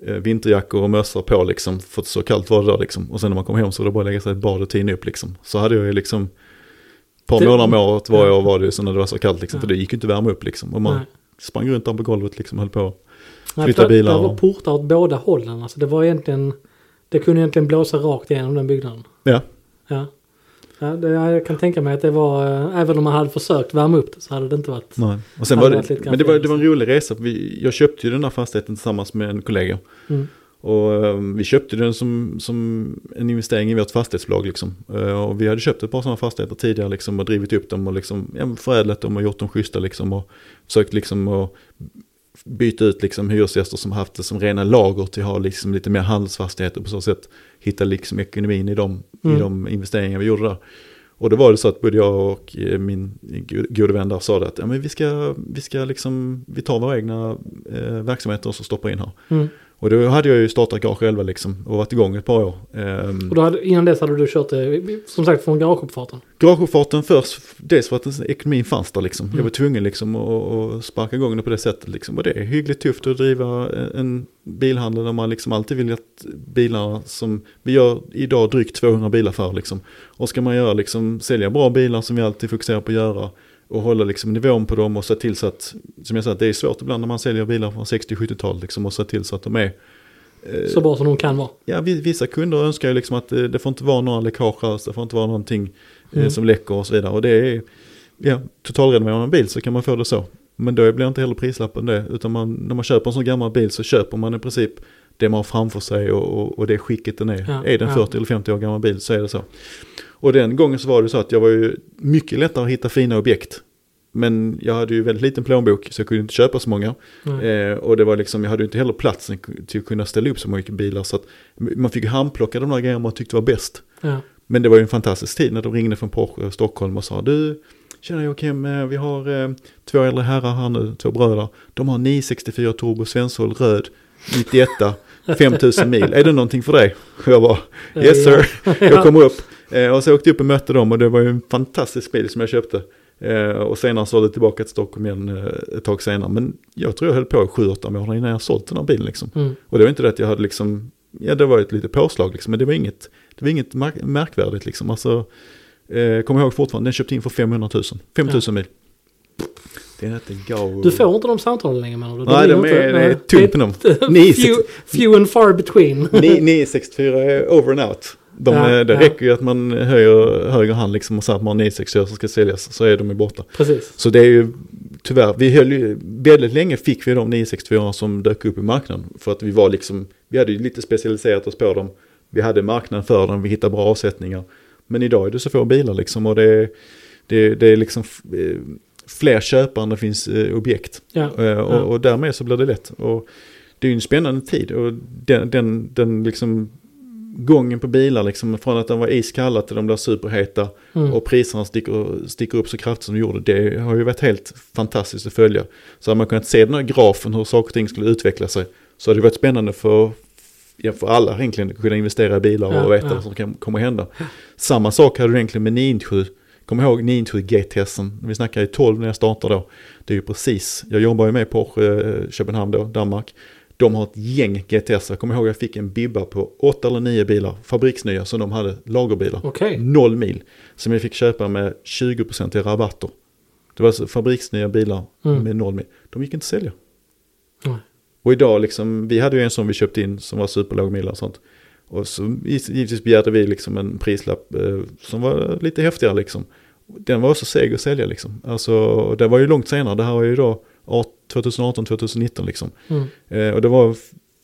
eh, vinterjackor och mössor på liksom. För att så kallt var det då liksom. Och sen när man kom hem så var det bara att lägga sig i ett bad och tina upp liksom. Så hade jag ju liksom ett par Det- månader om året varje Ja. år var det så när det var så kallt liksom. Ja. För det gick ju inte att värma upp liksom. Och man Nej. sprang runt där på golvet liksom och höll på. Nej, Flytta för bilar Det var och- portar åt båda hållen. Alltså det var egentligen. Det kunde egentligen blåsa rakt igenom den byggnaden. Ja. Ja. ja det, jag kan tänka mig att det var. eh, Även om man hade försökt värma upp det så hade det inte varit. Nej. Och sen var det, men det var, det var en rolig resa. Vi, jag köpte ju den här fastigheten tillsammans med en kollega. Mm. Och eh, vi köpte den som, som en investering i vårt fastighetsbolag liksom. Eh, och vi hade köpt ett par sådana fastigheter tidigare liksom och drivit upp dem och liksom ja, förädlat dem och gjort dem schyssta liksom. Och försökt liksom att byta ut liksom hyresgäster som haft det som rena lager till att ha liksom lite mer handelsfastigheter på så sätt. Hitta liksom ekonomin i de, Mm. i de investeringar vi gjorde där. Och då var det så att både jag och eh, min go- gode vän där sa det att ja, men vi ska, vi ska liksom, vi tar våra egna eh, verksamheter och så stoppar in här. Mm. Och då hade jag ju startat garage själva liksom och varit igång ett par år. Ehm, Och då hade, innan dess hade du kört det som sagt från garageuppfarten. Garageuppfarten först, dels för att den- ekonomin fanns där liksom. Mm. Jag var tvungen liksom att, att sparka igång det på det sättet liksom. Och det är hyggligt tufft att driva en bilhandel där man liksom alltid vill att bilarna som, vi gör idag drygt 200 bilar för liksom. Och ska man göra liksom, sälja bra bilar som vi alltid fokuserar på att göra och hålla liksom nivån på dem och se till så att, som jag sa, det är svårt ibland när man säljer bilar från 60-70-talet liksom och se till så att de är eh, Så bra som de kan vara. Ja, vi- vissa kunder önskar ju liksom att det, det får inte vara några läckage alls, det får inte vara någonting eh, Mm. som läcker och så vidare. Och det är, ja, totalrenoverar man en bil så kan man få det så. Men då blir inte heller prislappen det, utan man, när man köper en sån gammal bil så köper man i princip det man har framför sig och, och, och det skicket den är. Ja, är den ja. 40 eller 50 år gammal bil så är det så. Och den gången så var det så att jag var ju mycket lättare att hitta fina objekt. Men jag hade ju väldigt liten plånbok så jag kunde inte köpa så många. Nej. Eh, och det var liksom, jag hade ju inte heller platsen till att kunna ställa upp så mycket bilar. Så att man fick ju handplocka de där grejerna man tyckte var bäst. Ja. Men det var ju en fantastisk tid när de ringde från Porsche Stockholm och sa du, tjena Joakim, eh, vi har eh, två äldre herrar här nu, två bröder. De har 964 turbo Svensson röd, 91, 5000 mil. Är det någonting för dig? Och jag bara, yes sir. Jag kom upp eh, och så åkte jag upp och mötte dem och det var ju en fantastisk bil som jag köpte. Eh, och senare sålde tillbaka till Stockholm igen eh, ett tag senare. Men jag tror jag höll på i 7-8 månader innan jag sålt den här bilen liksom. Mm. Och det var inte det att jag hade liksom, ja det var ett litet påslag liksom, men det var inget, det var inget märk märkvärdigt liksom. Alltså, eh, kommer ihåg fortfarande, den köpte in för 500 000, 5 000 mil. Det är inte go. Du får inte de samtalen längre menar du? Nej, de är, det är tungt på dem. Ni- few, few and far between. 964 är over and out. De, Ja, det ja. räcker ju att man höjer höger hand liksom och säger att man har 964 som ska säljas så är de ju borta. Precis. Så det är ju tyvärr, vi höll ju, väldigt länge fick vi de 964 som dök upp i marknaden. För att vi var liksom, vi hade ju lite specialiserat oss på dem. Vi hade marknaden för dem, vi hittade bra avsättningar. Men idag är det så få bilar liksom och det är, det, det är liksom eh, fler köpare än det finns eh, objekt. Ja. Eh, och, Ja. och därmed så blir det lätt. Och det är ju en spännande tid och den, den, den liksom gången på bilar liksom, från att de var iskalla till de blev superheta Mm. och priserna sticker, sticker upp så kraftigt som de gjorde. Det har ju varit helt fantastiskt att följa. Så hade man kunnat se den här grafen hur saker och ting skulle utveckla sig så hade det varit spännande för, ja, för alla egentligen att kunna investera i bilar Ja, och veta ja. vad som kan, kommer hända. Samma sak hade du egentligen med 997. Kom ihåg 997 GTSen, vi snackar i 12 när jag startade då. Det är ju precis, jag jobbar ju med Porsche eh, Köpenhamn då, Danmark. De har ett gäng GTS. Jag kommer ihåg att jag fick en bibba på 8 eller 9 bilar, fabriksnya, som de hade lagerbilar. Okej. Noll mil. Som jag fick köpa med 20% i rabatter. Det var alltså fabriksnya bilar Mm. med noll mil. De gick inte att sälja. Nej. Och idag liksom, vi hade ju en som vi köpte in som var superlågmila och sånt. Och så givetvis begärde vi liksom en prislapp eh, som var lite häftigare liksom. Den var också seg att sälja liksom. Alltså det var ju långt senare, det här var ju då 2018-2019 liksom. Mm. Eh, och det var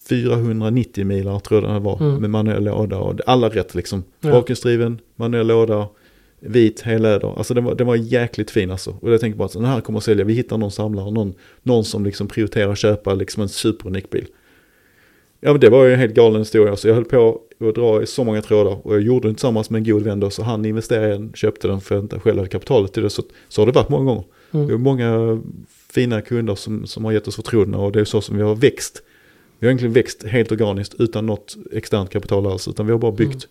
490 milar tror jag det var Mm. med manuell låda och alla rätt liksom. Ja. Bakhjulsdriven, manuell låda, vit, helläder. Alltså den var, den var jäkligt fin alltså. Och jag tänkte bara att den här kommer att sälja, vi hittar någon samlare, någon, någon som liksom prioriterar att köpa liksom en superunik bil. Ja men det var ju en helt galen historia så jag höll på att dra i så många trådar och jag gjorde det tillsammans med en god vän då så han investerade i den, köpte den för att jag inte själv hade kapitalet till det. Så, så har det varit många gånger. Mm. Vi har många fina kunder som, som har gett oss förtroende och det är så som vi har växt. Vi har egentligen växt helt organiskt utan något externt kapital alls utan vi har bara byggt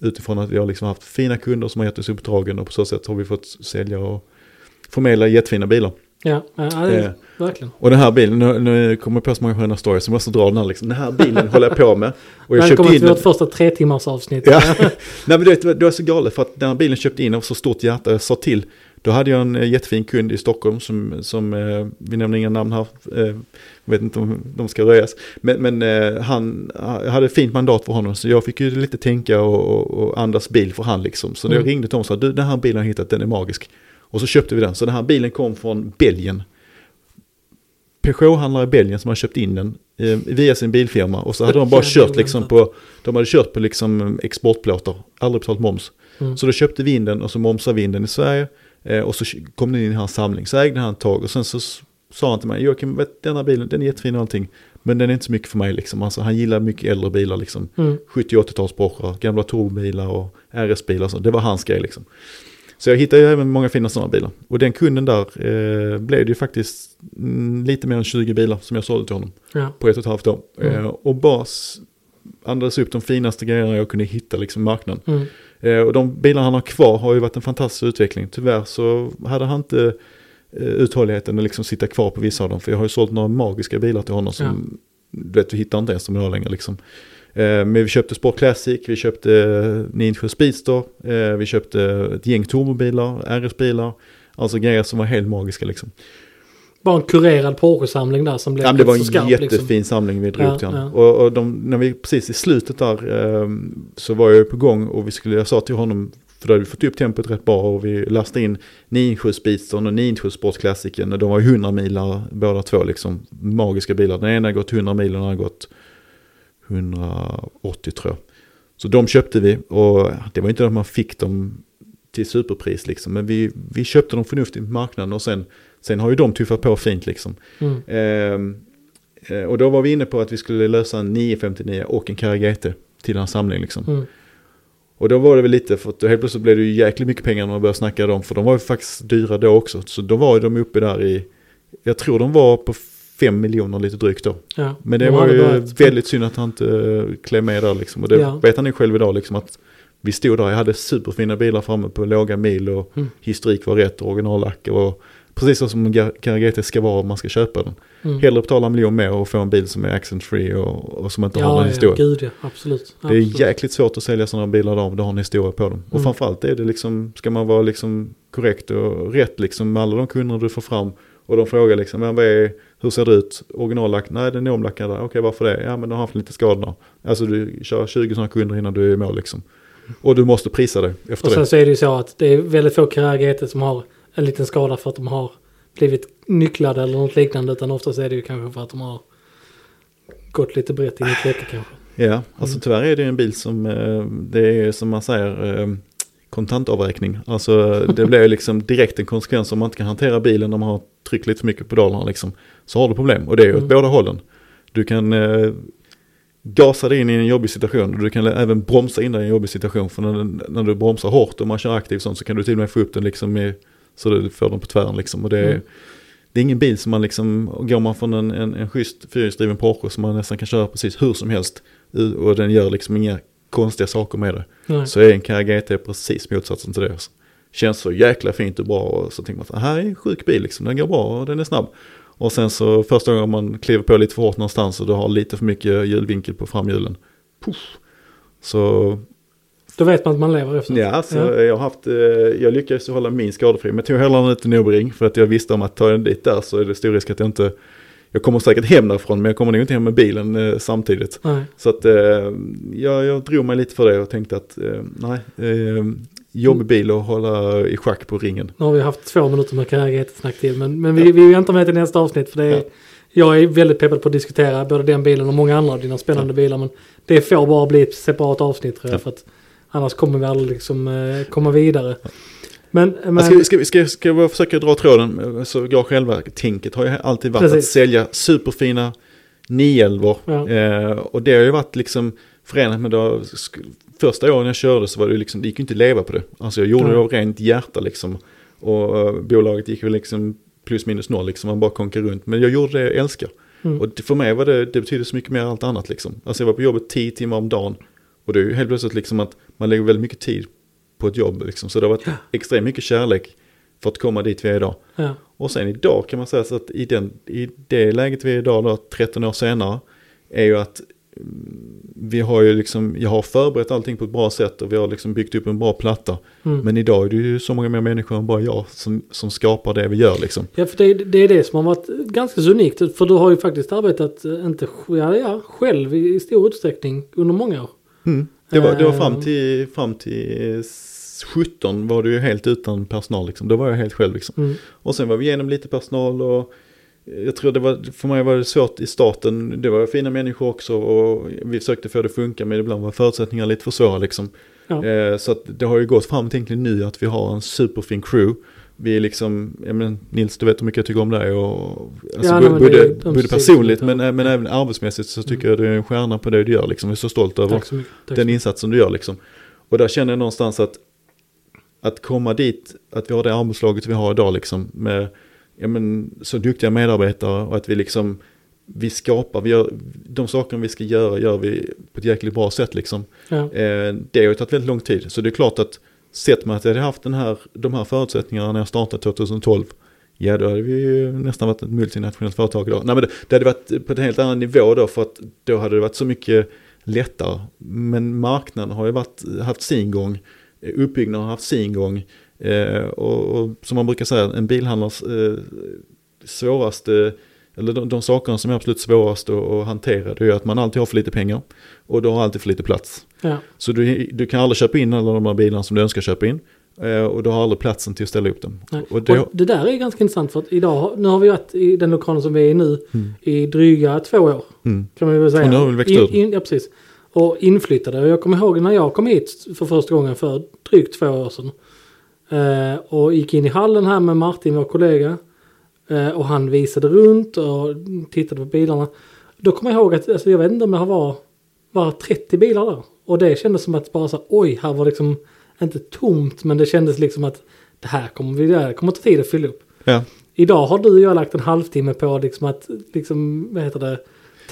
utifrån att vi har liksom haft fina kunder som har gett oss uppdragen och på så sätt har vi fått sälja och förmedla jättefina bilar. Ja, ja det Eh. verkligen. Och den här bilen, nu, nu kommer jag på så många sköna stories så jag måste dra den här liksom. Den här bilen håller jag på med. Och jag köpte Välkommen in till den. vårt första tre timmars avsnitt. Ja. Nej men du vet, det var så galet för att den här bilen köpte in av så stort hjärta. Jag sa till. Då hade jag en eh, jättefin kund i Stockholm som, som eh, vi nämner inga namn här. Eh, jag vet inte om de ska röjas. Men, men eh, han jag hade ett fint mandat för honom så jag fick ju lite tänka och, och, och andas bil för han liksom. Så när jag Mm. ringde till honom och sa du den här bilen har jag hittat, den är magisk. Och så köpte vi den. Så den här bilen kom från Belgien. Peugeot-handlare i Belgien som har köpt in den eh, via sin bilfirma. Och så hade de bara kört liksom på, de hade kört på liksom exportplåtar, aldrig betalt moms. Mm. Så då köpte vi in den och så momsade vi in den i Sverige. Eh, och så kom den in i hans samling, så ägde han ett tag. Och sen så sa han till mig, Joakim, vet, den här bilen, den är jättefin och allting. Men den är inte så mycket för mig liksom. Alltså, han gillar mycket äldre bilar liksom. Mm. 70-80-tals Porsche, gamla turbobilar och RS-bilar. Det var hans grej liksom. Så jag hittade ju även många fina sådana bilar. Och den kunden där eh, blev det ju faktiskt mm, lite mer än 20 bilar som jag sålde till honom Ja. på ett och ett halvt år. Mm. Eh, och bara s- andades upp de finaste grejerna jag kunde hitta liksom i marknaden. Mm. Eh, och de bilar han har kvar har ju varit en fantastisk utveckling. Tyvärr så hade han inte eh, uthålligheten att liksom sitta kvar på vissa av dem. För jag har ju sålt några magiska bilar till honom som, du vet, du hittar inte ens dem idag längre liksom. Eh, men vi köpte Sport Classic, vi köpte eh, 97 Speedster, eh, vi köpte ett gäng turbobilar, RS-bilar. Alltså grejer som var helt magiska liksom. Bara en kurerad Porsche-samling där som blev Ja, det var en skarp, jättefin liksom. samling vi drog Ja, till honom. ja. Och, och de, när vi precis i slutet där eh, så var jag på gång och vi skulle, jag sa till honom, för då hade vi fått upp tempot rätt bra och vi lastade in 97 Speedstern och 97 Sportklassiken och de var ju 100 milar båda två liksom, magiska bilar. Den ena har gått 100 mil och den andra har gått 180 tror jag. Så de köpte vi och det var inte att man fick dem till superpris liksom, men vi, vi köpte dem förnuftigt på marknaden och sen, sen har ju de tuffat på fint liksom. Mm. Ehm, eh, och då var vi inne på att vi skulle lösa en 959 och en GT till en samling liksom. Mm. Och då var det väl lite, för att då helt plötsligt blev det ju jäkligt mycket pengar när man började snacka dem, för de var ju faktiskt dyra då också. Så då var ju de uppe där i, jag tror de var på 5 miljoner lite drygt då. Ja. Men det De var ju börjat- väldigt synd att han inte eh, klev med där liksom. Och det Ja. vet han ju själv idag liksom att vi stod där, jag hade superfina bilar framme på låga mil och Mm. historik var rätt och originallack och precis så som GT ska vara om man ska köpa den. Mm. Hellre betala en miljon mer och få en bil som är accent free och, och som inte har Ja, någon ja, historia. gud ja, absolut. Det är absolut. jäkligt svårt att sälja sådana bilar idag om du har en historia på dem. Och Mm. framförallt är det liksom, ska man vara liksom korrekt och rätt liksom med alla de kunder du får fram. Och de frågar liksom, men vad är, hur ser det ut? Originallack? Nej, den är omlackad. Okej, varför det? Ja, men de har haft lite skador. Alltså du kör 20 sådana kunder innan du är i mål liksom. Och du måste prisa dig efter Och sen det. så är det ju så att det är väldigt få GT som har en liten skada för att de har blivit nycklade eller något liknande. Utan oftast är det ju kanske för att de har gått lite brett in i räcke kanske. Ja, alltså tyvärr är det en bil som, eh, det är som man säger, eh, kontantavräkning. Alltså det blir liksom direkt en konsekvens om man inte kan hantera bilen om man har tryckt lite för mycket på pedalerna liksom. Så har du problem och det är ju åt Mm. båda hållen. Du kan, eh, gasa dig in i en jobbig situation och du kan även bromsa in dig i en jobbig situation. För när, när du bromsar hårt och man kör aktivt sånt så kan du till och med få upp den liksom i, så du får den på tvären liksom. Och det, är- Mm. det är ingen bil som man liksom, går man från en, en, en schysst fyrhjulsdriven Porsche som man nästan kan köra precis hur som helst och den gör liksom inga konstiga saker med det. Nej. Så är en Carrera GT precis motsatsen till det. Alltså. Känns så jäkla fint och bra och så tänker man så här är en sjuk bil liksom, den går bra och den är snabb. Och sen så första gången man kliver på lite för hårt någonstans och du har lite för mycket hjulvinkel på framhjulen. Puff. Så Då vet man att man lever efter. ja, alltså, Ja. jag har haft, eh, jag lyckades hålla min skadefri. Men tog hellre den till Nürburgring för att jag visste om att tar jag den dit där så är det stor risk att jag inte, jag kommer säkert hem därifrån men jag kommer nog inte hem med bilen eh, samtidigt. Nej. Så att eh, jag, jag drog mig lite för det och tänkte att eh, nej, eh, jobbig bil att hålla i schack på ringen. Nu har vi haft två minuter med GT-snack till. Men, men vi, vi väntar med till nästa avsnitt. För det är, Ja. Jag är väldigt peppad på att diskutera både den bilen och många andra av dina spännande bilar. Men det får bara bli ett separat avsnitt tror jag. Ja. För att annars kommer vi aldrig liksom eh, komma vidare. Men, men Ska, vi- ska, vi- ska, ska bara försöka dra tråden så går själva tänket har ju alltid varit att Precis. sälja superfina 911 Ja. eh, och det har ju varit liksom förenat med sk- första åren jag körde så var det liksom, det gick ju inte att leva på det. Alltså jag gjorde Nej. det av rent hjärta liksom. Och eh, bolaget gick väl liksom plus minus noll liksom, man bara konkade runt. Men jag gjorde det jag älskar. Mm. Och det, för mig var det, det betyder så mycket mer än allt annat liksom. Alltså jag var på jobbet 10 timmar om dagen. Och det är ju helt plötsligt liksom att man lägger väldigt mycket tid på ett jobb liksom. Så det har varit Ja. extremt mycket kärlek för att komma dit vi är idag. ja. Och sen idag kan man säga så att i, den, i det läget vi är idag då, 13 år senare, är ju att mm, vi har ju liksom, jag har förberett allting på ett bra sätt och vi har liksom byggt upp en bra platta. Mm. Men idag är det ju så många mer människor än bara jag som, som skapar det vi gör liksom. Ja, för det, det är det som har varit ganska så unikt. För du har ju faktiskt arbetat, eh, inte ja, ja, själv i, i stor utsträckning under många år. Mm. Det, var, det var fram till, fram till eh, 17 var det ju helt utan personal liksom. Då var jag helt själv liksom. Mm. Och sen var vi igenom lite personal och jag tror det var, för mig var det svårt i starten. Det var fina människor också och vi försökte få det att funka men ibland var förutsättningarna lite för svåra liksom. Ja. Eh, så det har ju gått fram till egentligen nu att vi har en superfin crew. Vi är liksom, jag men, Nils du vet hur mycket jag tycker om dig och alltså, Ja, nej, det både, både personligt ja. men, eh, men även arbetsmässigt så tycker jag du är en stjärna på det du gör liksom. Jag är så stolt över mycket. Den insatsen du gör liksom. Och där känner jag någonstans att att komma dit, att vi har det arbetslaget vi har idag liksom med ja, men, så duktiga medarbetare och att vi liksom vi skapar, vi gör, de saker vi ska göra gör vi på ett jäkligt bra sätt liksom. Ja. Eh, det har ju tagit väldigt lång tid, så det är klart att sett man att jag hade haft den här, de här förutsättningarna när jag startade 2012, ja då hade vi ju nästan varit ett multinationellt företag idag. Nej men det, det hade varit på en helt annan nivå då för att då hade det varit så mycket lättare. Men marknaden har ju varit, haft sin gång, eh, uppbyggnaden har haft sin gång. Eh, och, och som man brukar säga, en bilhandlares eh, svåraste, eller de, de sakerna som är absolut svårast att, att hantera, det är att man alltid har för lite pengar och du har alltid för lite plats. Ja. Så du, du kan aldrig köpa in alla de här bilarna som du önskar köpa in. Eh, och du har aldrig platsen till att ställa upp dem. Och det, Och det där är ganska intressant för att idag, nu har vi varit i den lokalen som vi är i nu Mm. i dryga två år. mm, Kan man väl säga. Och nu har vi växt in, ur. in, Ja, precis. Och inflyttade. Och jag kommer ihåg när jag kom hit för första gången för drygt två år sedan. Eh, och gick in i hallen här med Martin, vår kollega. Eh, och han visade runt och tittade på bilarna. Då kommer jag ihåg att, alltså, jag vet inte om det var, var 30 bilar där. Och det kändes som att bara så, oj, här var liksom inte tomt, men det kändes liksom att det här kommer, vi, det här kommer ta tid att fylla upp. ja, Idag har du och jag lagt en halvtimme på liksom att, liksom, vad heter det?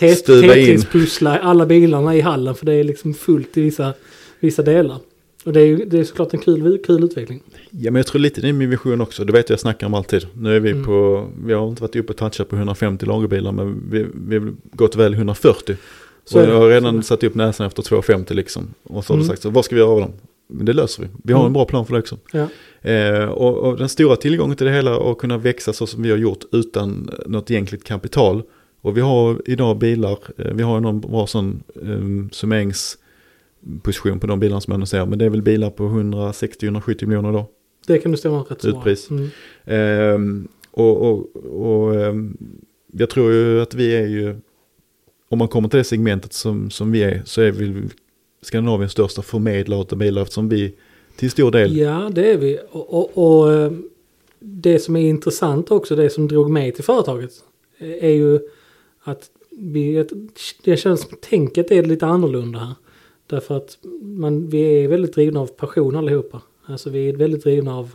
Tetris-pussla alla bilarna i hallen för det är liksom fullt i vissa, vissa delar. Och det är, det är såklart en kul, kul utveckling. ja, men jag tror lite det är min vision också. Du vet jag snackar om alltid. Nu är vi Mm. på, vi har inte varit uppe och touchat på 150 lagerbilar men vi, vi har gått väl 140. Så och det. jag har redan det. satt upp näsan efter 250 liksom. Och så har Mm. du sagt så, vad ska vi göra av dem? Men det löser vi. Vi har Mm. en bra plan för det också. Ja. Eh, och, och den stora tillgången till det hela att kunna växa så som vi har gjort utan något egentligt kapital. Och vi har idag bilar, eh, vi har någon bra sån um, summeringsposition på de bilarna som jag annonserar. Men det är väl bilar på 160-170 miljoner då. Det kan du stämma rätt så Utpris. bra. Mm. Ehm, och och, och ehm, jag tror ju att vi är ju, om man kommer till det segmentet som, som vi är, så är vi Skandinaviens största förmedlare av bilar eftersom vi till stor del, Ja, det är vi. Och, och, och det som är intressant också, det som drog mig till företaget, eh, är ju att vi, det känns som tänket är lite annorlunda här. Därför att man, vi är väldigt drivna av passion allihopa. Alltså vi är väldigt drivna av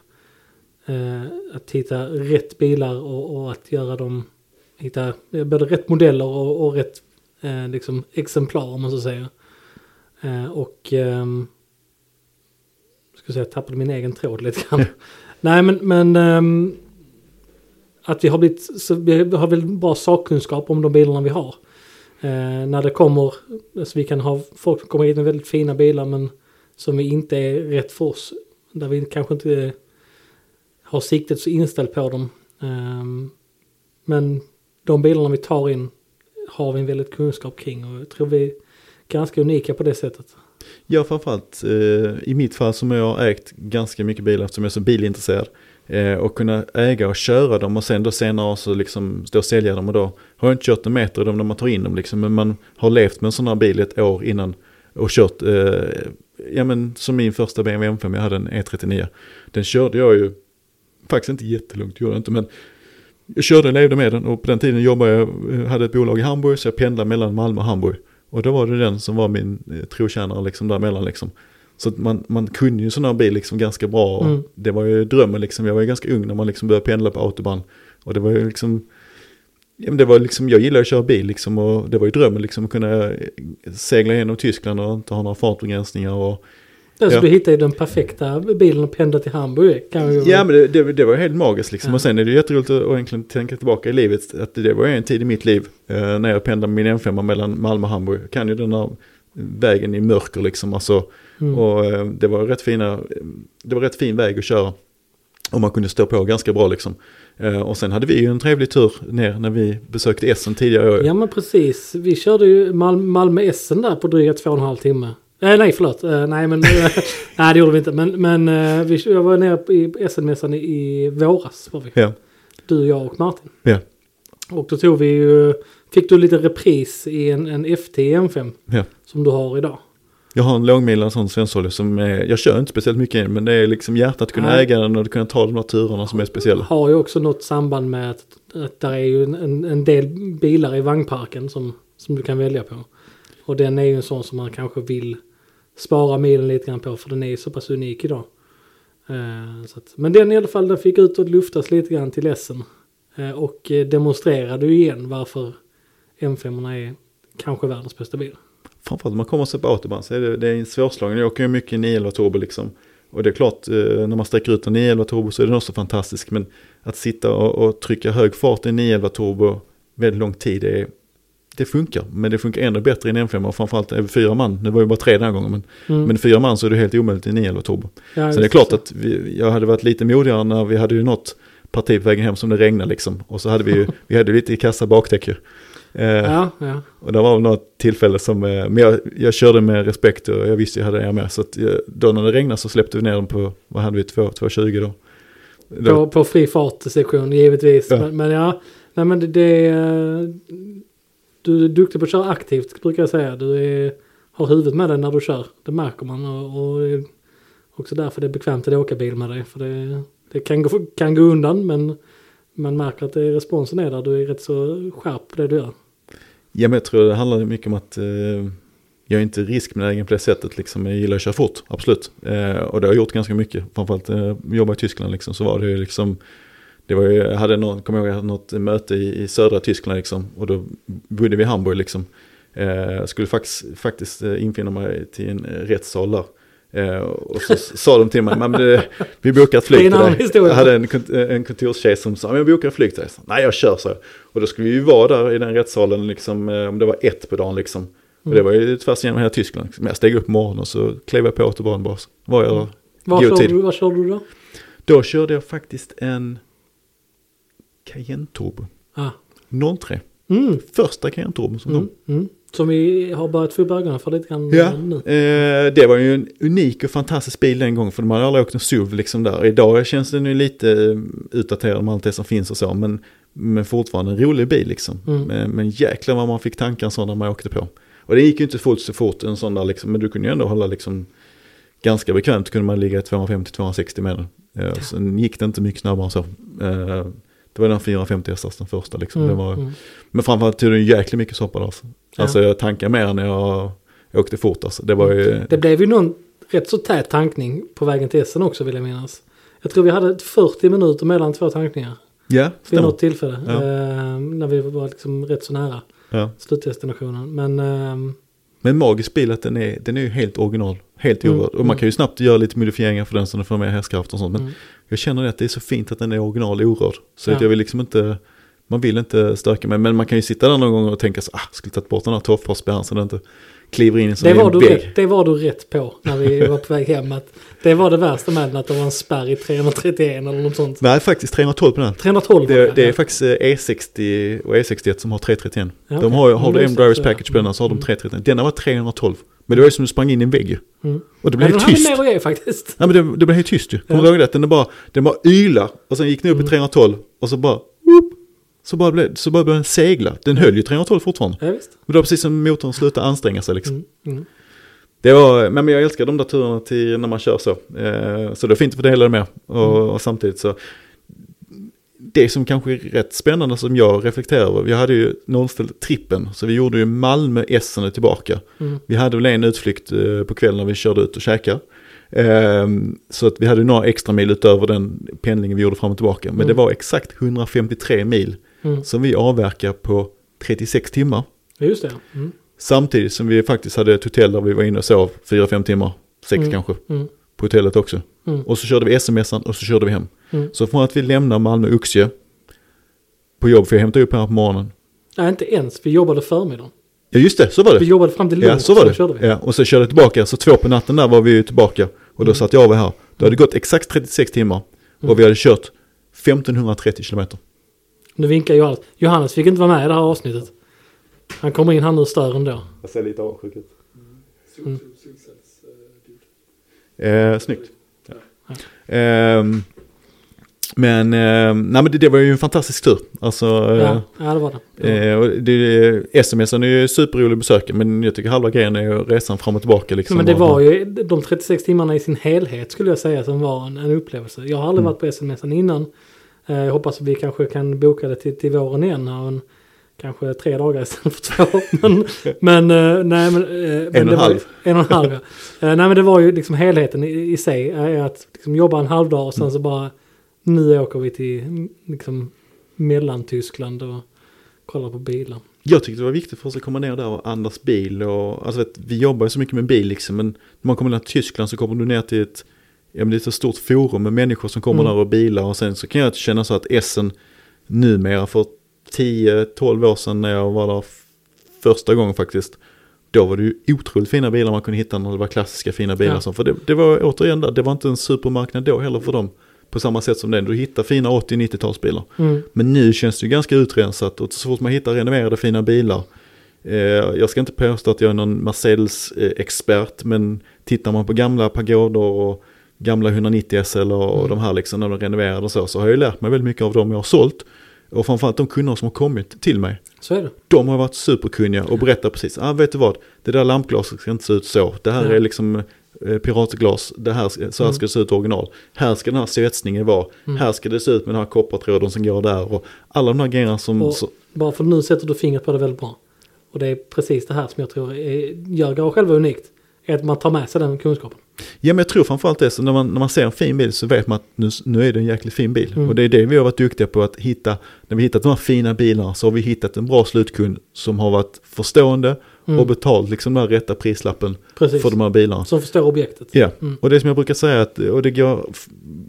eh, att hitta rätt bilar och, och, att göra dem, hitta både rätt modeller och, och rätt eh, liksom exemplar om man så säger. Eh, och eh, ska säga, jag tappade min egen tråd lite grann. Nej men, men um, att vi har blivit, så vi har väl bra sakkunskap om de bilarna vi har. Eh, när det kommer, alltså vi kan ha folk som kommer hit med väldigt fina bilar men som vi inte är rätt för oss. Där vi kanske inte har siktet så inställt på dem. Eh, men de bilarna vi tar in har vi en väldigt kunskap kring och jag tror vi är ganska unika på det sättet. Ja, framförallt eh, i mitt fall som jag har ägt ganska mycket bilar eftersom jag är så bilintresserad. Eh, och kunna äga och köra dem och sen då senare så liksom stå och sälja dem och då har jag inte kört en meter i dem när man tar in dem liksom. Men man har levt med en sån här bil ett år innan och kört, eh, ja men som min första BMW M5, jag hade en E39. Den körde jag ju, faktiskt inte jättelångt, gjorde jag inte, men jag körde och levde med den och på den tiden jobbade jag, eh, hade ett bolag i Hamburg så jag pendlade mellan Malmö och Hamburg. Och då var det den som var min eh, trotjänare liksom däremellan liksom. Så att man, man kunde ju sån här bil liksom ganska bra. Och mm. Det var ju drömmen liksom. Jag var ju ganska ung när man liksom började pendla på autobahn. Och det var ju liksom, ja, men det var liksom, jag gillar att köra bil liksom. Och det var ju drömmen liksom att kunna eh, segla igenom Tyskland och inte ha några fartbegränsningar. Och, Alltså ja. du hittade ju den perfekta bilen att pendla till Hamburg. Vi... Ja men det, det, det var helt magiskt liksom. Ja. Och sen är det jätteroligt att egentligen tänka tillbaka i livet. Att det var en tid i mitt liv eh, när jag pendlade min M5 mellan Malmö och Hamburg. Jag kan ju den här vägen i mörker liksom. Alltså, mm. Och eh, det var rätt fina, det var rätt fin väg att köra. Och man kunde stå på ganska bra liksom. Eh, och sen hade vi ju en trevlig tur ner när vi besökte Essen tidigare. Ja men precis. Vi körde ju Mal Malmö-Essen där på dryga två och en halv timme. Eh, nej, förlåt. Eh, nej, men, eh, nej, det gjorde vi inte. Men, men eh, vi, jag var nere i SN-mässan i, i våras. Var vi. Ja. Du, jag och Martin. Ja. Och då tog vi ju, fick du lite repris i en, en FT M5. Ja. Som du har idag. Jag har en lågmilad sån svensolja som är, jag kör inte speciellt mycket men det är liksom hjärtat att kunna Nej. äga den och kunna ta de här turerna som är speciella. Har ju också något samband med att, att där är ju en, en del bilar i vagnparken som, som du kan välja på. Och den är ju en sån som man kanske vill spara milen lite grann på för den är så pass unik idag. Uh, att, men den i alla fall den fick ut och luftas lite grann till Essen. Uh, och uh, demonstrerade ju igen varför M5 är kanske världens bästa bil. Framförallt när man kommer sig på autobahn så är det, det är en svårslagen. Jag åker ju mycket i 911 turbo liksom. Och det är klart, när man sträcker ut en 911 turbo så är den också fantastisk. Men att sitta och, och trycka hög fart i en 911 turbo väldigt lång tid är det funkar, men det funkar ännu bättre i en M5 och framförallt är vi fyra man. Det var ju bara tre den här gången, men, mm. men fyra man så är det helt omöjligt i 911 turbo. Ja, så det är klart så. att vi, jag hade varit lite modigare när vi hade ju nått parti på vägen hem som det regnade liksom. Och så hade vi ju, vi hade lite i kassa bakdäck ju. Eh, ja, ja. Och det var något tillfälle som, eh, men jag, jag körde med respekt och jag visste jag hade det med. Så att jag, eh, då när det regnade så släppte vi ner dem på, vad hade vi, 2,20 då? då. På, på fri fart-sektion givetvis. Ja. Men, men, ja, nej men det, det du är duktig på att köra aktivt brukar jag säga. Du är, har huvudet med dig när du kör. Det märker man och, och också därför det är bekvämt att åka bil med dig. För det, det kan, gå, kan gå undan men man märker att det, responsen är där. Du är rätt så skärp på det du gör. Ja men jag tror det handlar mycket om att eh, jag är inte riskbenägen på det sättet. Liksom. Jag gillar att köra fort, absolut. Eh, och det har jag gjort ganska mycket. Framförallt eh, jobba i Tyskland liksom, så var det liksom det var ju, jag hade någon, kommer ihåg, jag hade något möte i, i södra Tyskland liksom. Och då bodde vi i Hamburg liksom. Eh, skulle faktiskt, faktiskt eh, infinna mig till en eh, rättssal där. Eh, och så sa de till mig, men det, vi bokar ett flyg till dig. Jag hade en, en kontorstjej som sa, men jag bokar ett flyg till dig. Nej, jag kör så. Och då skulle vi ju vara där i den rättssalen, liksom, eh, om det var ett på dagen liksom. Och det mm. var ju tvärs igenom hela Tyskland. Men jag steg upp på morgonen och så klev jag på autobahn bara. Var jag mm. Körde, du, var körde du då? Då körde jag faktiskt en Cayenne Turbo. Ah. 03. Mm. Första Cayenne Turbo som mm. kom. Mm. Som vi har börjat få upp ögonen för lite grann ja. nu. Eh, det var ju en unik och fantastisk bil den gången för de hade aldrig åkt en SUV liksom där. Idag känns den ju lite eh, utdaterad med allt det som finns och så. Men, men fortfarande en rolig bil liksom. Mm. Men, men jäklar vad man fick tankar så när man åkte på. Och det gick ju inte fullt så fort en sån där liksom. Men du kunde ju ändå hålla liksom ganska bekvämt kunde man ligga 250-260 med den. Eh, sen gick det inte mycket snabbare än så. Eh, Det var den 450 hästars den första liksom. Mm, var, mm. Men framförallt tog den jäkligt mycket soppa där. Alltså, Ja. alltså jag tankade mer när jag åkte fort alltså. Det var ju... Det blev ju någon rätt så tät tankning på vägen till Essen också vill jag minnas. Jag tror vi hade ett 40 minuter mellan två tankningar Ja, vid stämmer. något tillfälle. Ja. Eh, när vi var liksom rätt så nära Ja. slutdestinationen. Men ehm, Men magisk bil att den är, den är ju helt original. Helt Mm, orörd. Och man mm. kan ju snabbt göra lite modifieringar för den så den får mer hästkraft och sånt. Men mm. jag känner att det är så fint att den är original orörd. Så att Ja. jag vill liksom inte, man vill inte stöka mig. Men man kan ju sitta där någon gång och tänka så ah, skulle tagit bort den här tofffarspärren så den inte kliver in i en det, var här du vägg. rätt, det var du rätt på när vi var på väg hem. Att det var det värsta med den, att det var en spärr i 331 eller något sånt. Nej, faktiskt 312 på den. 312 var Det, det är faktiskt eh, E60 och E61 som har 331. Ja, De har, ju- har Mm, du det, M-Drivers package på den så har de Mm. 331. Denna var 312. Men det var ju som du sprang in i en vägg ju. Mm. Och det blev den helt hade tyst. mer att ge faktiskt. Nej men det, det blev helt tyst ju. Kommer du Ja. ihåg det? Den bara, den bara yla och sen gick den upp Mm. i 312 och så bara, whoop, så bara blev, så bara började den segla. Den höll ju 312 fortfarande. Ja, visst. Men det var precis som motorn slutade anstränga sig liksom. Mm. Mm. Det var, men jag älskar de där turerna till när man kör så. Eh, så det är fint att få dela det med. Och, Mm. och samtidigt så, det som kanske är rätt spännande som jag reflekterar över, vi hade ju nollställt trippen, så vi gjorde ju Malmö Essen tillbaka. Mm. Vi hade väl en utflykt eh, på kvällen när vi körde ut och käkade. Ehm, så att vi hade några extra mil utöver den pendlingen vi gjorde fram och tillbaka. Men Mm. det var exakt 153 mil Mm. som vi avverkade på 36 timmar. Just det. Mm. Samtidigt som vi faktiskt hade ett hotell där vi var inne och sov 4-5 timmar, 6 Mm. kanske, Mm. på hotellet också. Mm. Och så körde vi SMS-an och så körde vi hem. Så från att vi lämnar Malmö-Oxie på jobb, för jag hämtade upp här på morgonen. Nej, inte ens. Vi jobbade förmiddagen. Ja just det, så var Vi det. jobbade fram till lunch. Ja, så var det. vi. Ja, och så körde jag tillbaka, så två på natten där var vi tillbaka. Och då satt jag av här. Då hade det gått exakt 36 timmar. Mm. Och vi hade kört 1530 kilometer. Nu vinkar Johannes. Johannes fick inte vara med i det här avsnittet. Han kommer in här nu och stör ändå. Jag ser lite avundsjuk ut. Mm. Eh, snyggt. Ehm, men, eh, nej men det, det var ju en fantastisk tur. Alltså, eh, Ja, ja, det var det. eh, och det, SMSen är ju superrolig att besöka men jag tycker halva grejen är ju resan fram och tillbaka liksom. Men det Och- var ju de 36 timmarna i sin helhet skulle jag säga som var en, en upplevelse. Jag har aldrig Mm. varit på SMS innan. Eh, jag hoppas att vi kanske kan boka det till, till våren igen. här, En, kanske tre dagar istället för två. men, men eh, nej men... eh, men och en var ju- halv. En och en halv ja. Nej men det var ju liksom helheten i, i sig. Är att liksom jobba en halv dag och sen Mm. så bara... Nu åker vi till mm, liksom Mellantyskland och kollar på bilar. Jag tyckte det var viktigt för oss att komma ner där och andas bil och alltså vet, vi jobbar ju så mycket med bil liksom men när man kommer ner till Tyskland så kommer du ner till ett, ja men det är ett så stort forum med människor som kommer Mm. där och bilar och sen så kan jag känna så att Essen numera för 10-12 år sedan när jag var där första gången faktiskt då var det ju otroligt fina bilar man kunde hitta när det var klassiska fina bilar. Ja. För det, det var återigen där, det var inte en supermarknad då heller för dem. På samma sätt som den, du hittar fina 80-90-talsbilar. Mm. Men nu känns det ju ganska utrensat och så fort man hittar renoverade fina bilar. Eh, jag ska inte påstå att jag är någon Mercedes-expert men tittar man på gamla Pagoder och gamla 190 SL och Mm. de här liksom när de renoverade och så så har jag ju lärt mig väldigt mycket av dem jag har sålt. Och framförallt de kunder som har kommit till mig. Så är det. De har varit superkunniga och berättat precis, ah, vet du vad, det där lampglaset ska inte se ut så. Det här Ja. är liksom eh, piratglas, det här, så här Mm. ska det se ut original. Här ska den här svetsningen vara, Mm. här ska det se ut med den här koppartråden som går där. Och alla de här grejerna som... Och- så, Bara för nu sätter du fingret på det väldigt bra. Och det är precis det här som jag tror är, gör Garage själva unikt. Är att man tar med sig den kunskapen. ja men jag tror framförallt det, så när man, när man ser en fin bil så vet man att nu, nu är det en jäkligt fin bil. Mm. Och det är det vi har varit duktiga på att hitta. När vi hittat de här fina bilarna så har vi hittat en bra slutkund som har varit förstående Mm. och betalt liksom den här rätta prislappen Precis. för de här bilarna. Som förstår objektet. Ja, Mm. och det som jag brukar säga att, och det går,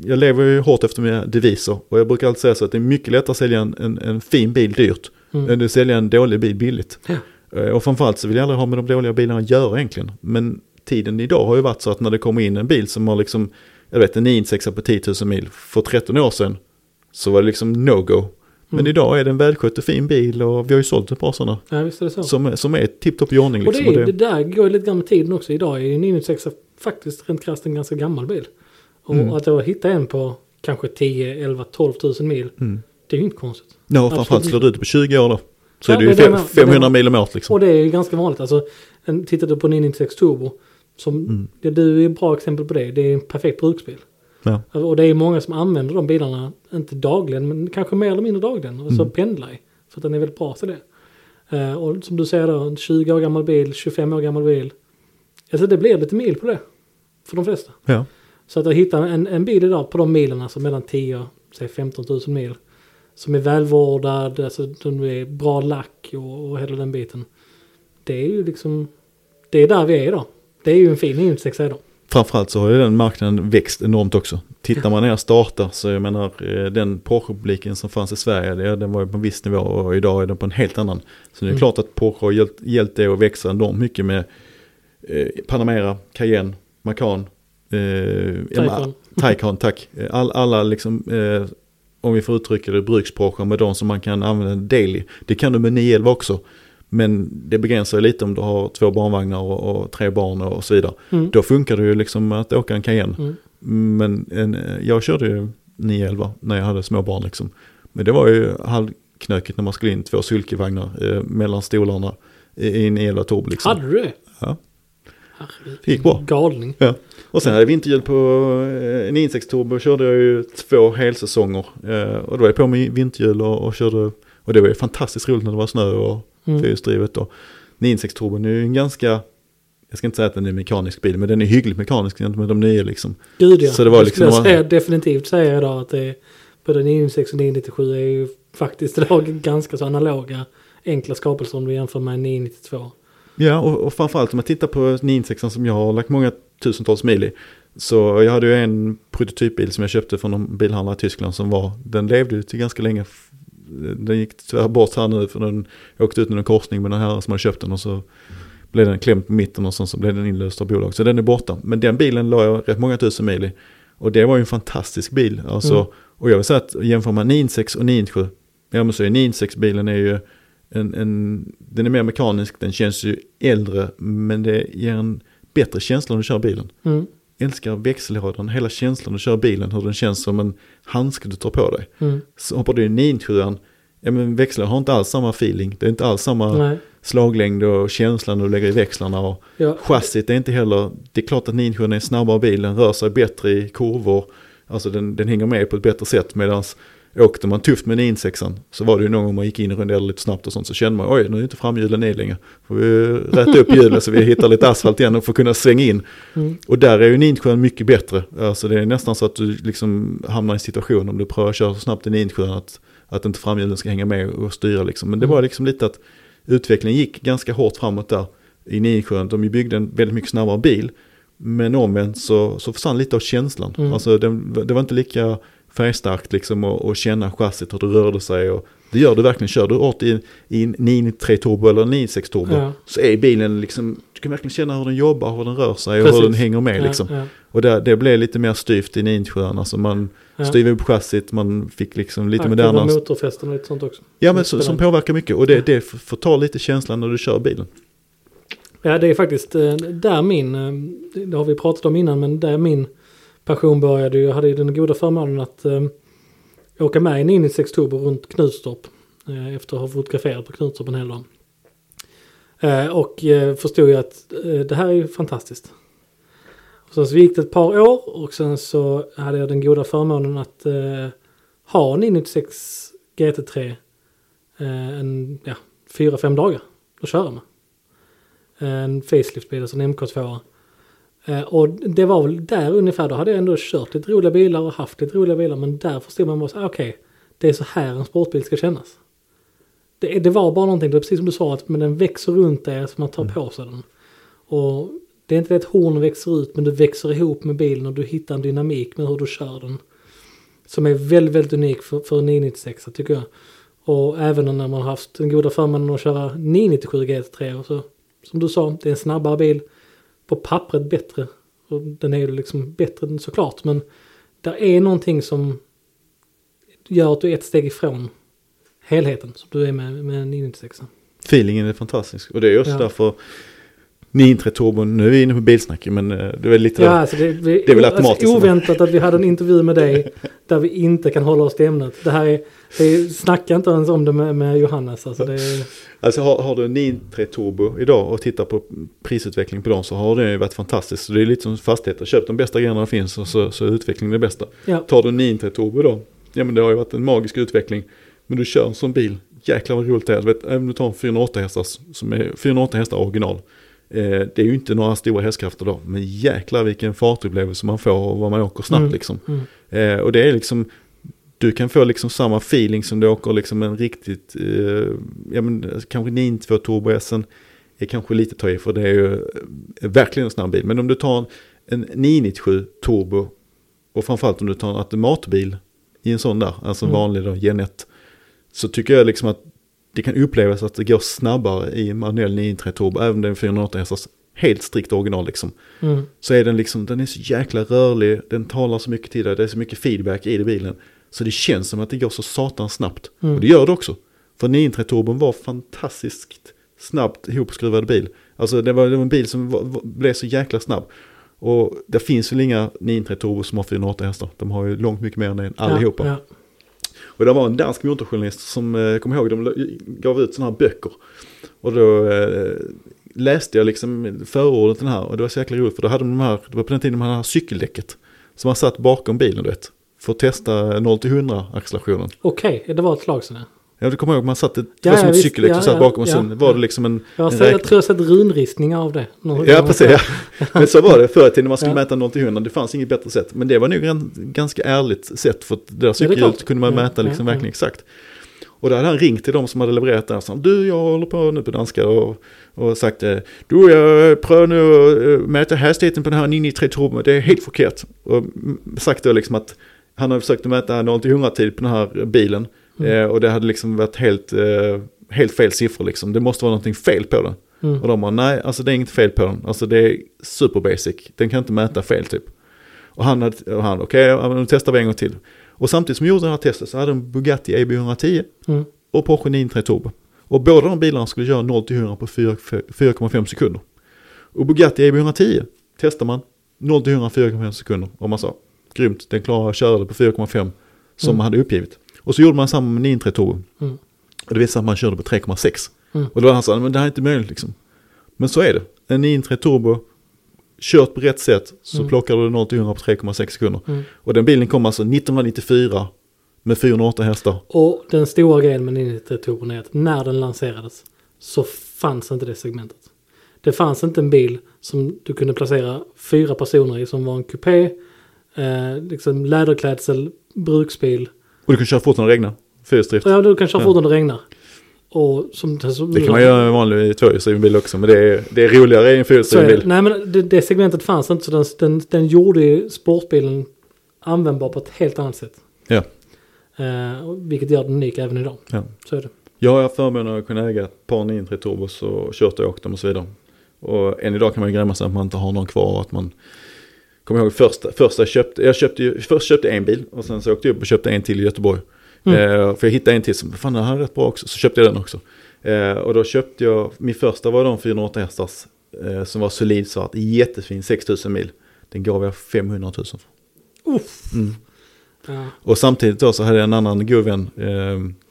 jag lever ju hårt efter mina deviser och jag brukar alltid säga så att det är mycket lättare att sälja en, en, en fin bil dyrt Mm. än att sälja en dålig bil billigt. Ja. Eh, Och framförallt så vill jag aldrig ha med de dåliga bilarna att göra egentligen. Men tiden idag har ju varit så att när det kommer in en bil som har liksom, jag vet en 996 på 10 000 mil för 13 år sedan så var det liksom no-go. Men Mm. idag är det en välskött och fin bil och vi har ju sålt ett par sådana Ja, visst är det så. som, som är tipptopp i ordning. och Liksom. det, är, det där går ju lite grann med tiden också. Idag är ju en 996 faktiskt rent krasst en ganska gammal bil. Och Mm. att då hitta en på kanske 10, 11, 12 000 mil. mm. Det är ju inte konstigt. Ja, och framförallt slår du ut på 20 år då. Så Ja, är det ju det är det fem, jag menar. Det är det 500 jag mil om året liksom. Och det är ju ganska vanligt. Alltså, tittar du på 996 Turbo. Som, Mm. det, du är ett bra exempel på det. Det är en perfekt bruksbil. Ja. Och det är många som använder de bilarna, inte dagligen, men kanske mer eller mindre dagligen. Och så Mm. pendlar i. För att den är väldigt bra till det. Eh, och som du säger då, en 20 år gammal bil, 25 år gammal bil. Alltså det blir lite mil på det. För de flesta. Ja. Så att hitta en, en bil idag på de milen, alltså mellan 10 och säg 15 000 mil. Som är välvårdad, alltså den är bra lack och, och hela den biten. Det är ju liksom, det är där vi är idag. Det är ju en fin 996 idag. Framförallt så har ju den marknaden växt enormt också. Tittar man ner startar så jag menar eh, den Porsche-publiken som fanns i Sverige, den var ju på en viss nivå och idag är den på en helt annan. Så det är Mm. klart att Porsche har hjälpt, hjälpt det att växa enormt mycket med eh, Panamera, Cayenne, Macan, eh. Taycan, tack. All, alla liksom, eh, om vi får uttrycka det, bruksporsche med de som man kan använda daily. Det kan du med 911 också. Men det begränsar lite om du har två barnvagnar och, och tre barn och så vidare. Mm. Då funkar det ju liksom att åka en Cayenne. Mm. Men en, jag körde ju 911 när jag hade små barn liksom. Men det var ju halvknökigt när man skulle in två sulkevagnar eh, mellan stolarna i i en 911 turbo liksom. Hade du? Ja. Det gick bra. Galning. Och sen hade jag vinterhjul på eh, en 96 turbo körde jag ju två helsäsonger. Eh, och då var jag på med vinterhjul och, och körde. Och det var ju fantastiskt roligt när det var snö och Mm. fyrhjulsdrivet. Och 96 turbon är ju en ganska, jag ska inte säga att den är mekanisk bil, men den är hyggligt mekanisk med de nya liksom. Gud ja. Så det var Jag liksom- var- säga, definitivt säga idag att det både 996 och 997 är ju faktiskt idag ganska så analoga enkla skapelser om du jämför med 992. Ja, och, och framförallt om man tittar på 96 som jag har lagt många tusentals mil i. Så jag hade ju en prototypbil som jag köpte från en bilhandlare i Tyskland som var, den levde ju till ganska länge. Den gick tyvärr bort här nu för den åkte ut i en korsning med den här som hade köpt den och så blev den klämd på mitten och sen så blev den inlöst av bolag. Så den är borta. Men den bilen la jag rätt många tusen mil i. Och det var ju en fantastisk bil. Alltså, Mm. Och jag vill säga att jämför man 96 och 97, ja men så är 96 bilen är ju en, en, den är mer mekanisk, den känns ju äldre men det ger en bättre känsla när du kör bilen. Mm. Älskar växellådan, hela känslan när du kör bilen, hur den känns som en handske du tar på dig. Mm. Så hoppar du i 97 ja men växellådan har inte alls samma feeling, det är inte alls samma Nej. slaglängd och känsla när du lägger i växlarna. Och Ja. chassit är inte heller, det är klart att 97 är snabbare bil, den rör sig bättre i kurvor, alltså den, den hänger med på ett bättre sätt medan åkte man tufft med 96 så var det ju någon gång man gick in och runderade lite snabbt och sånt så kände man oj nu är inte framhjulen ner längre. Får vi rätta upp hjulen så vi hittar lite asfalt igen och får kunna svänga in. Mm. Och där är ju 97 mycket bättre. Alltså det är nästan så att du liksom hamnar i en situation om du prövar att köra så snabbt i 97 att, att inte framhjulen ska hänga med och styra liksom. Men det Mm. var liksom lite att utvecklingen gick ganska hårt framåt där i 97. De byggde en väldigt mycket snabbare bil. Men omvänt så, så försvann lite av känslan. Mm. Alltså det, det var inte lika färgstarkt liksom och, och känna chassit hur det rörde sig. Och det gör du verkligen. Kör du åt i, i en 993 turbo eller en 96 turbo Ja. så är bilen liksom, du kan verkligen känna hur den jobbar, hur den rör sig och Precis. hur den hänger med Ja, liksom. ja, Och det, det blev lite mer styvt i 97 alltså man ja. styvade upp chassit, man fick liksom lite Aktiva moderna. motorfästen och lite sånt också. Ja men så, som påverkar mycket och det, det ta lite känslan när du kör bilen. Ja, det är faktiskt eh, där min, eh, det har vi pratat om innan, men där min passion började. Jag hade ju den goda förmånen att eh, åka med i en 96 runt Knutstorp. Eh, efter att ha fotograferat på Knutstorp en hel dag. Eh, och eh, förstod ju att eh, det här är ju fantastiskt. Och sen så gick det ett par år och sen så hade jag den goda förmånen att eh, ha en 96 GT3 eh, en, ja, fyra, fem dagar att köra med en faceliftbil, alltså en MK2. Eh, och det var väl där ungefär, då hade jag ändå kört lite roliga bilar och haft lite roliga bilar. Men där förstod man bara okej, det är så här en sportbil ska kännas. Det, det var bara någonting, det är precis som du sa, att men den växer runt dig så man tar på sig den. Och det är inte det att hornen växer ut, men du växer ihop med bilen och du hittar en dynamik med hur du kör den. Som är väldigt, väldigt unik för, för 996 tycker jag. Och även när man har haft den goda förmånen att köra 997 GT3 och så som du sa, det är en snabbare bil. På pappret bättre. Och den är ju liksom bättre än såklart. Men där är någonting som gör att du är ett steg ifrån helheten som du är med, med en 996. Feelingen är fantastisk och det är just Ja. därför 993 Turbo, nu är vi inne på bilsnack men eh, det är lite Ja, alltså det, vi, Det är väl automatiskt. Alltså, oväntat att vi hade en intervju med dig där vi inte kan hålla oss till ämnet. Det här är, det är snacka inte ens om det med, med Johannes. Alltså det är, Alltså har, har du en 993 Turbo idag och tittar på prisutveckling på dem så har det ju varit fantastiskt. Så det är lite som fastigheter, köp de bästa grejerna finns och så, så är utvecklingen det bästa. ja. Tar du en 993 Turbo idag, ja men det har ju varit en magisk utveckling. Men du kör en sån bil, jäklar vad roligt det är. Även om du tar en 408 hästars, som är 408 hästar original. Eh, det är ju inte några stora hästkrafter då, men jäklar vilken fartupplevelse man får och vad man åker snabbt Mm. liksom. Mm. Eh, och det är liksom, du kan få liksom samma feeling som du åker liksom en riktigt, eh, ja men kanske 992 Turbo S är kanske lite ta i för det är ju eh, verkligen en snabb bil. Men om du tar en, en 997 Turbo och framförallt om du tar en automatbil i en sån där, alltså en Mm. vanlig då, Gen 1. Så tycker jag liksom att det kan upplevas att det går snabbare i en manuell 993 Turbo, även om det är en 408 hästars helt strikt original liksom Mm. så är den liksom, den är så jäkla rörlig, den talar så mycket till dig, det är så mycket feedback i bilen. Så det känns som att det går så satan snabbt. Mm. Och det gör det också. För 993 Turbon var fantastiskt snabbt ihopskruvad bil. Alltså det var, det var en bil som var, var, blev så jäkla snabb. Och det finns väl inga 993 Turbo som har 408 hästar. De har ju långt mycket mer än det allihopa. Ja, ja. Och det var en dansk motorjournalist som, eh, jag kom ihåg, de gav ut sådana här böcker. Och då eh, läste jag liksom förordet den här och det var så jäkla roligt för då hade de de här, det var på den tiden de hade det här cykeldäcket. Som man satt bakom bilen du vet. För att testa 0-100-accelerationen. Okej, det var ett slag sedan. Ja du kommer ihåg man satt, det Ja, var som ett cykeldäck Ja, som satt bakom och ja, sen var ja. det liksom en, Jag, har en sett, jag tror jag har sett runristningar av det. Ja precis, ja. men så var det förr i tiden när man skulle Ja. mäta 0 till 100. Det fanns inget bättre sätt. Men det var nog en ganska ärligt sätt för att det där cykelhjulet kunde man mäta liksom verkligen exakt. Och då hade han ringt till de som hade levererat och sa du jag håller på nu på danska och, och sagt eh, du jag prövar nu att eh, mäta hastigheten på den här 993 Turbo, det är helt förkert. Och sagt då liksom att han hade försökt att mäta 0 till 100 tid på den här bilen. Mm. Eh, och det hade liksom varit helt, eh, helt fel siffror liksom. Det måste vara någonting fel på den. Mm. Och de bara, nej, alltså det är inget fel på den. Alltså det är super basic. Den kan inte mäta fel typ. Och han, hade, och han okej, men då testar vi en gång till. Och samtidigt som vi gjorde det här testet så hade de Bugatti EB 110 Mm. och Porsche 993 Turbo. Och båda de bilarna skulle köra 0 till 100 på 4 4,5 sekunder. Och Bugatti EB 110 testar man 0 till 100 4,5 sekunder. Och man sa, grymt, den klarar att köra det på 4,5 som Mm. man hade uppgivit. Och så gjorde man samma med 993 Turbo. Mm. Och det visade sig att man körde på 3,6. Mm. Och då var han sa, men det här är inte möjligt liksom. Men så är det. En 993 Turbo, kört på rätt sätt så Mm. plockar du 0 till 100 på 3,6 sekunder. Mm. Och den bilen kom alltså 1994 med 408 hästar. Och den stora grejen med 993 Turbo är att när den lanserades så fanns inte det segmentet. Det fanns inte en bil som du kunde placera fyra personer i som var en kupé, eh, liksom läderklädsel, bruksbil. Och du kan köra fort när det regnar. Fyrhjulsdrift. Ja, du kan köra fort när det regnar. Och som, som, Det kan man göra i en vanlig tvåhjulsdriven bil också. Men det är, det är roligare i en fyrhjulsdriven bil. Nej men det, det segmentet fanns inte så den, den, den gjorde sportbilen användbar på ett helt annat sätt. Ja. Eh, vilket gör den unik även idag. Ja. Så är det. Jag har förmånen att kunna äga ett par 993 Turbos och kört och åkt dem och så vidare. Och än idag kan man ju grämma sig att man inte har någon kvar och att man Kommer ihåg första, första jag köpte, jag köpte ju, först köpte en bil och sen så åkte jag upp och köpte en till i Göteborg. Mm. Eh, för jag hittade en till som, fan den här är rätt bra också, så köpte jag den också. Eh, och då köpte jag, min första var de 408 hästars eh, som var solid svart, jättefin, 6000 mil. Den gav jag 500 000 för. Uff. Mm. Ja. Och samtidigt då så hade jag en annan god vän, eh,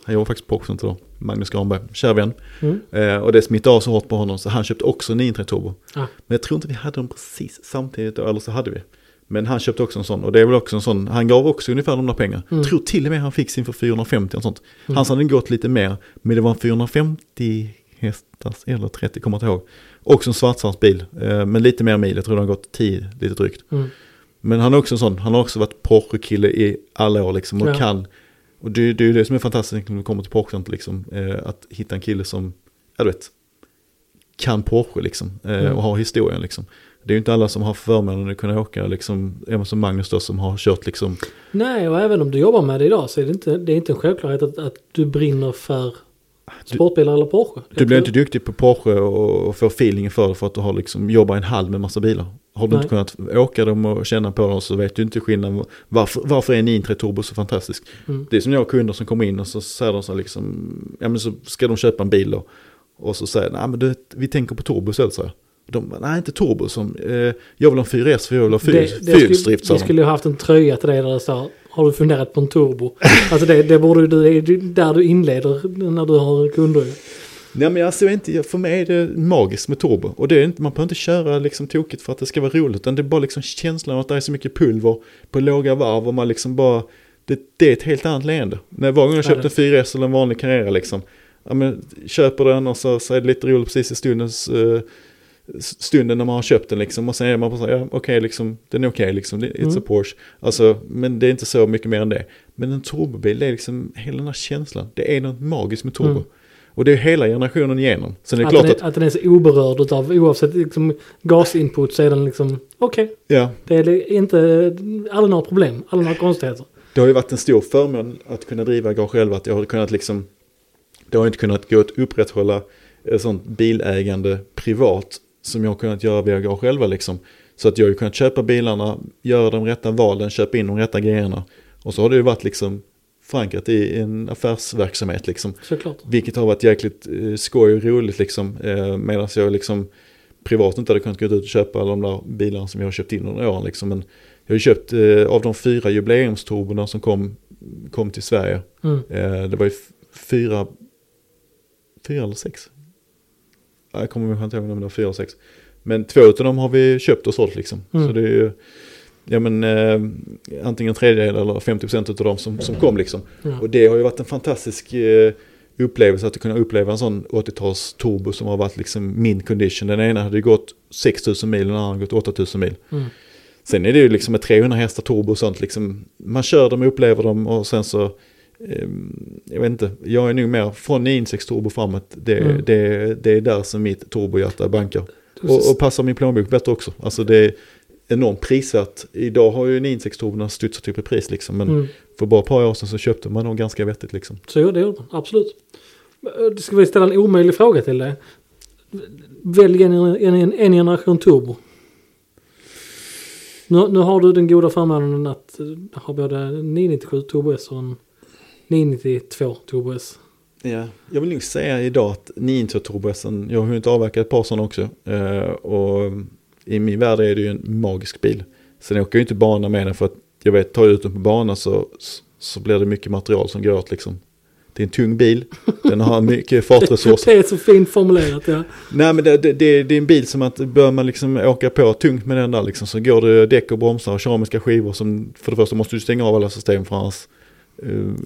han jobbar faktiskt på Oxford idag, Magnus Granberg, kär vän. Mm. Eh, och det smittade av så hårt på honom så han köpte också en 993 Turbo. Ah. Men jag tror inte vi hade dem precis samtidigt, eller så hade vi. Men han köpte också en sån och det är väl också en sån, han gav också ungefär de där pengar. Mm. Tror till och med han fick sin för 450 och sånt. Mm. Hans hade gått lite mer, men det var en 450 hästars eller 30, kommer jag inte ihåg. Också en svartsvart bil, eh, men lite mer mil, jag tror den har gått 10 lite drygt. Mm. Men han är också en sån, han har också varit Porsche-kille i alla år liksom och Ja. kan. Och det, det är ju det som är fantastiskt när det kommer till Porsche liksom. Eh, att hitta en kille som, ja du vet, kan Porsche liksom. Eh, Mm. Och har historien liksom. Det är ju inte alla som har förmånen att kunna åka liksom, även som Magnus då som har kört liksom. Nej, och även om du jobbar med det idag så är det inte, det är inte en självklarhet att, att du brinner för sportbilar eller Porsche. Du blir inte duktig på Porsche och, får feelingen för det för att du har liksom jobbat en halv med massa bilar. Har du Nej. inte kunnat åka dem och känna på dem så vet du inte skillnaden. Varför, varför är en 993 Turbo så fantastisk? Mm. Det är som jag har kunder som kommer in och så säger de så liksom, ja men så ska de köpa en bil då. Och så säger de, nej men du, vi tänker på turbo istället så. De bara, nej inte turbo, som, eh, jag vill ha en 4S för jag vill ha fyr, det, det, fyrhjulsdrift. skulle, de. skulle ju haft en tröja till dig där det står Har du funderat på en turbo? alltså det, det borde du, det är där du inleder när du har kunder. Nej men alltså inte, för mig är det magiskt med turbo. Och det är inte, man behöver inte köra liksom tokigt för att det ska vara roligt. Utan det är bara liksom känslan av att det är så mycket pulver på låga varv och man liksom bara... Det, det är ett helt annat leende. När varje gång jag Ja, köpt det- en 4S eller en vanlig Carrera liksom. Ja men köper den och så, så är det lite roligt precis i stundens... eh, stunden när man har köpt den liksom. Och sen är man bara så ja okej liksom, den är okej liksom. Det- It's Mm. a Porsche. Alltså, men det är inte så mycket mer än det. Men en turbobil, det är liksom hela den här känslan. Det är något magiskt med turbo. Mm. Och det är hela generationen igenom. Sen är det Att, klart den att, är, att den är så oberörd utav oavsett liksom, gasinput så är den liksom okej. ja, Det är inte alla några problem, alla några konstigheter. det har ju varit en stor förmån att kunna driva garage själv. Att jag har kunnat liksom, det har inte kunnat gå att upprätthålla sånt bilägande privat som jag har kunnat göra via garage själva liksom. Så att jag har ju kunnat köpa bilarna, göra de rätta valen, köpa in de rätta grejerna. Och så har det ju varit liksom förankrat i en affärsverksamhet liksom. Såklart. Vilket har varit jäkligt eh, skoj och roligt liksom. Eh, Medan jag liksom privat inte hade kunnat gå ut och köpa alla de där bilarna som jag har köpt in under åren liksom. Men jag har ju köpt eh, av de fyra jubileumsturborna som kom, kom till Sverige. Mm. Det var ju fyra, fyra eller sex. Ja, Jag kommer inte ihåg om det var fyra eller sex. Men två av dem har vi köpt och sålt liksom. Mm. Så det är ju, ja men eh, antingen en tredjedel eller 50% av dem som, som kom liksom. Ja. Och det har ju varit en fantastisk eh, upplevelse att kunna uppleva en sån 80-tals turbo som har varit liksom min condition. Den ena hade ju gått 6000 mil och den andra hade gått 8000 mil. Mm. Sen är det ju liksom med 300 hästar turbo och sånt liksom. Man kör dem, upplever dem och sen så jag vet inte, jag är nog mer från 996 turbo framåt. Det, Mm. det, det är där som mitt turbohjärta bankar. Och, och passar min plånbok bättre också. Alltså det är enormt prisvärt. Idag har ju 996 turborna studsat upp i pris liksom. Men Mm. för bara ett par år sedan så köpte man nog ganska vettigt liksom. Så ja, det gjorde man. Absolut. Eh, Ska vi ställa en omöjlig fråga till dig? Välj en, en, en, en generation turbo. Nu, nu har du den goda förmånen att ha både 997 Turbo S och en 992 Turbo S. Ja, jag vill nog säga idag att 992 turbosen, jag har hunnit avverka ett par sådana också. Eh, och i min värld är det ju en magisk bil. Sen åker jag ju inte bana med den för att jag vet, tar jag ut den på bana så, så blir det mycket material som går åt liksom. Det är en tung bil, den har mycket fartresurs. Det är så fint formulerat ja. Nej men det, det, det, det är en bil som att bör man liksom åka på tungt med den där liksom så går det däck och bromsar och keramiska skivor som för det första måste du stänga av alla system för annars.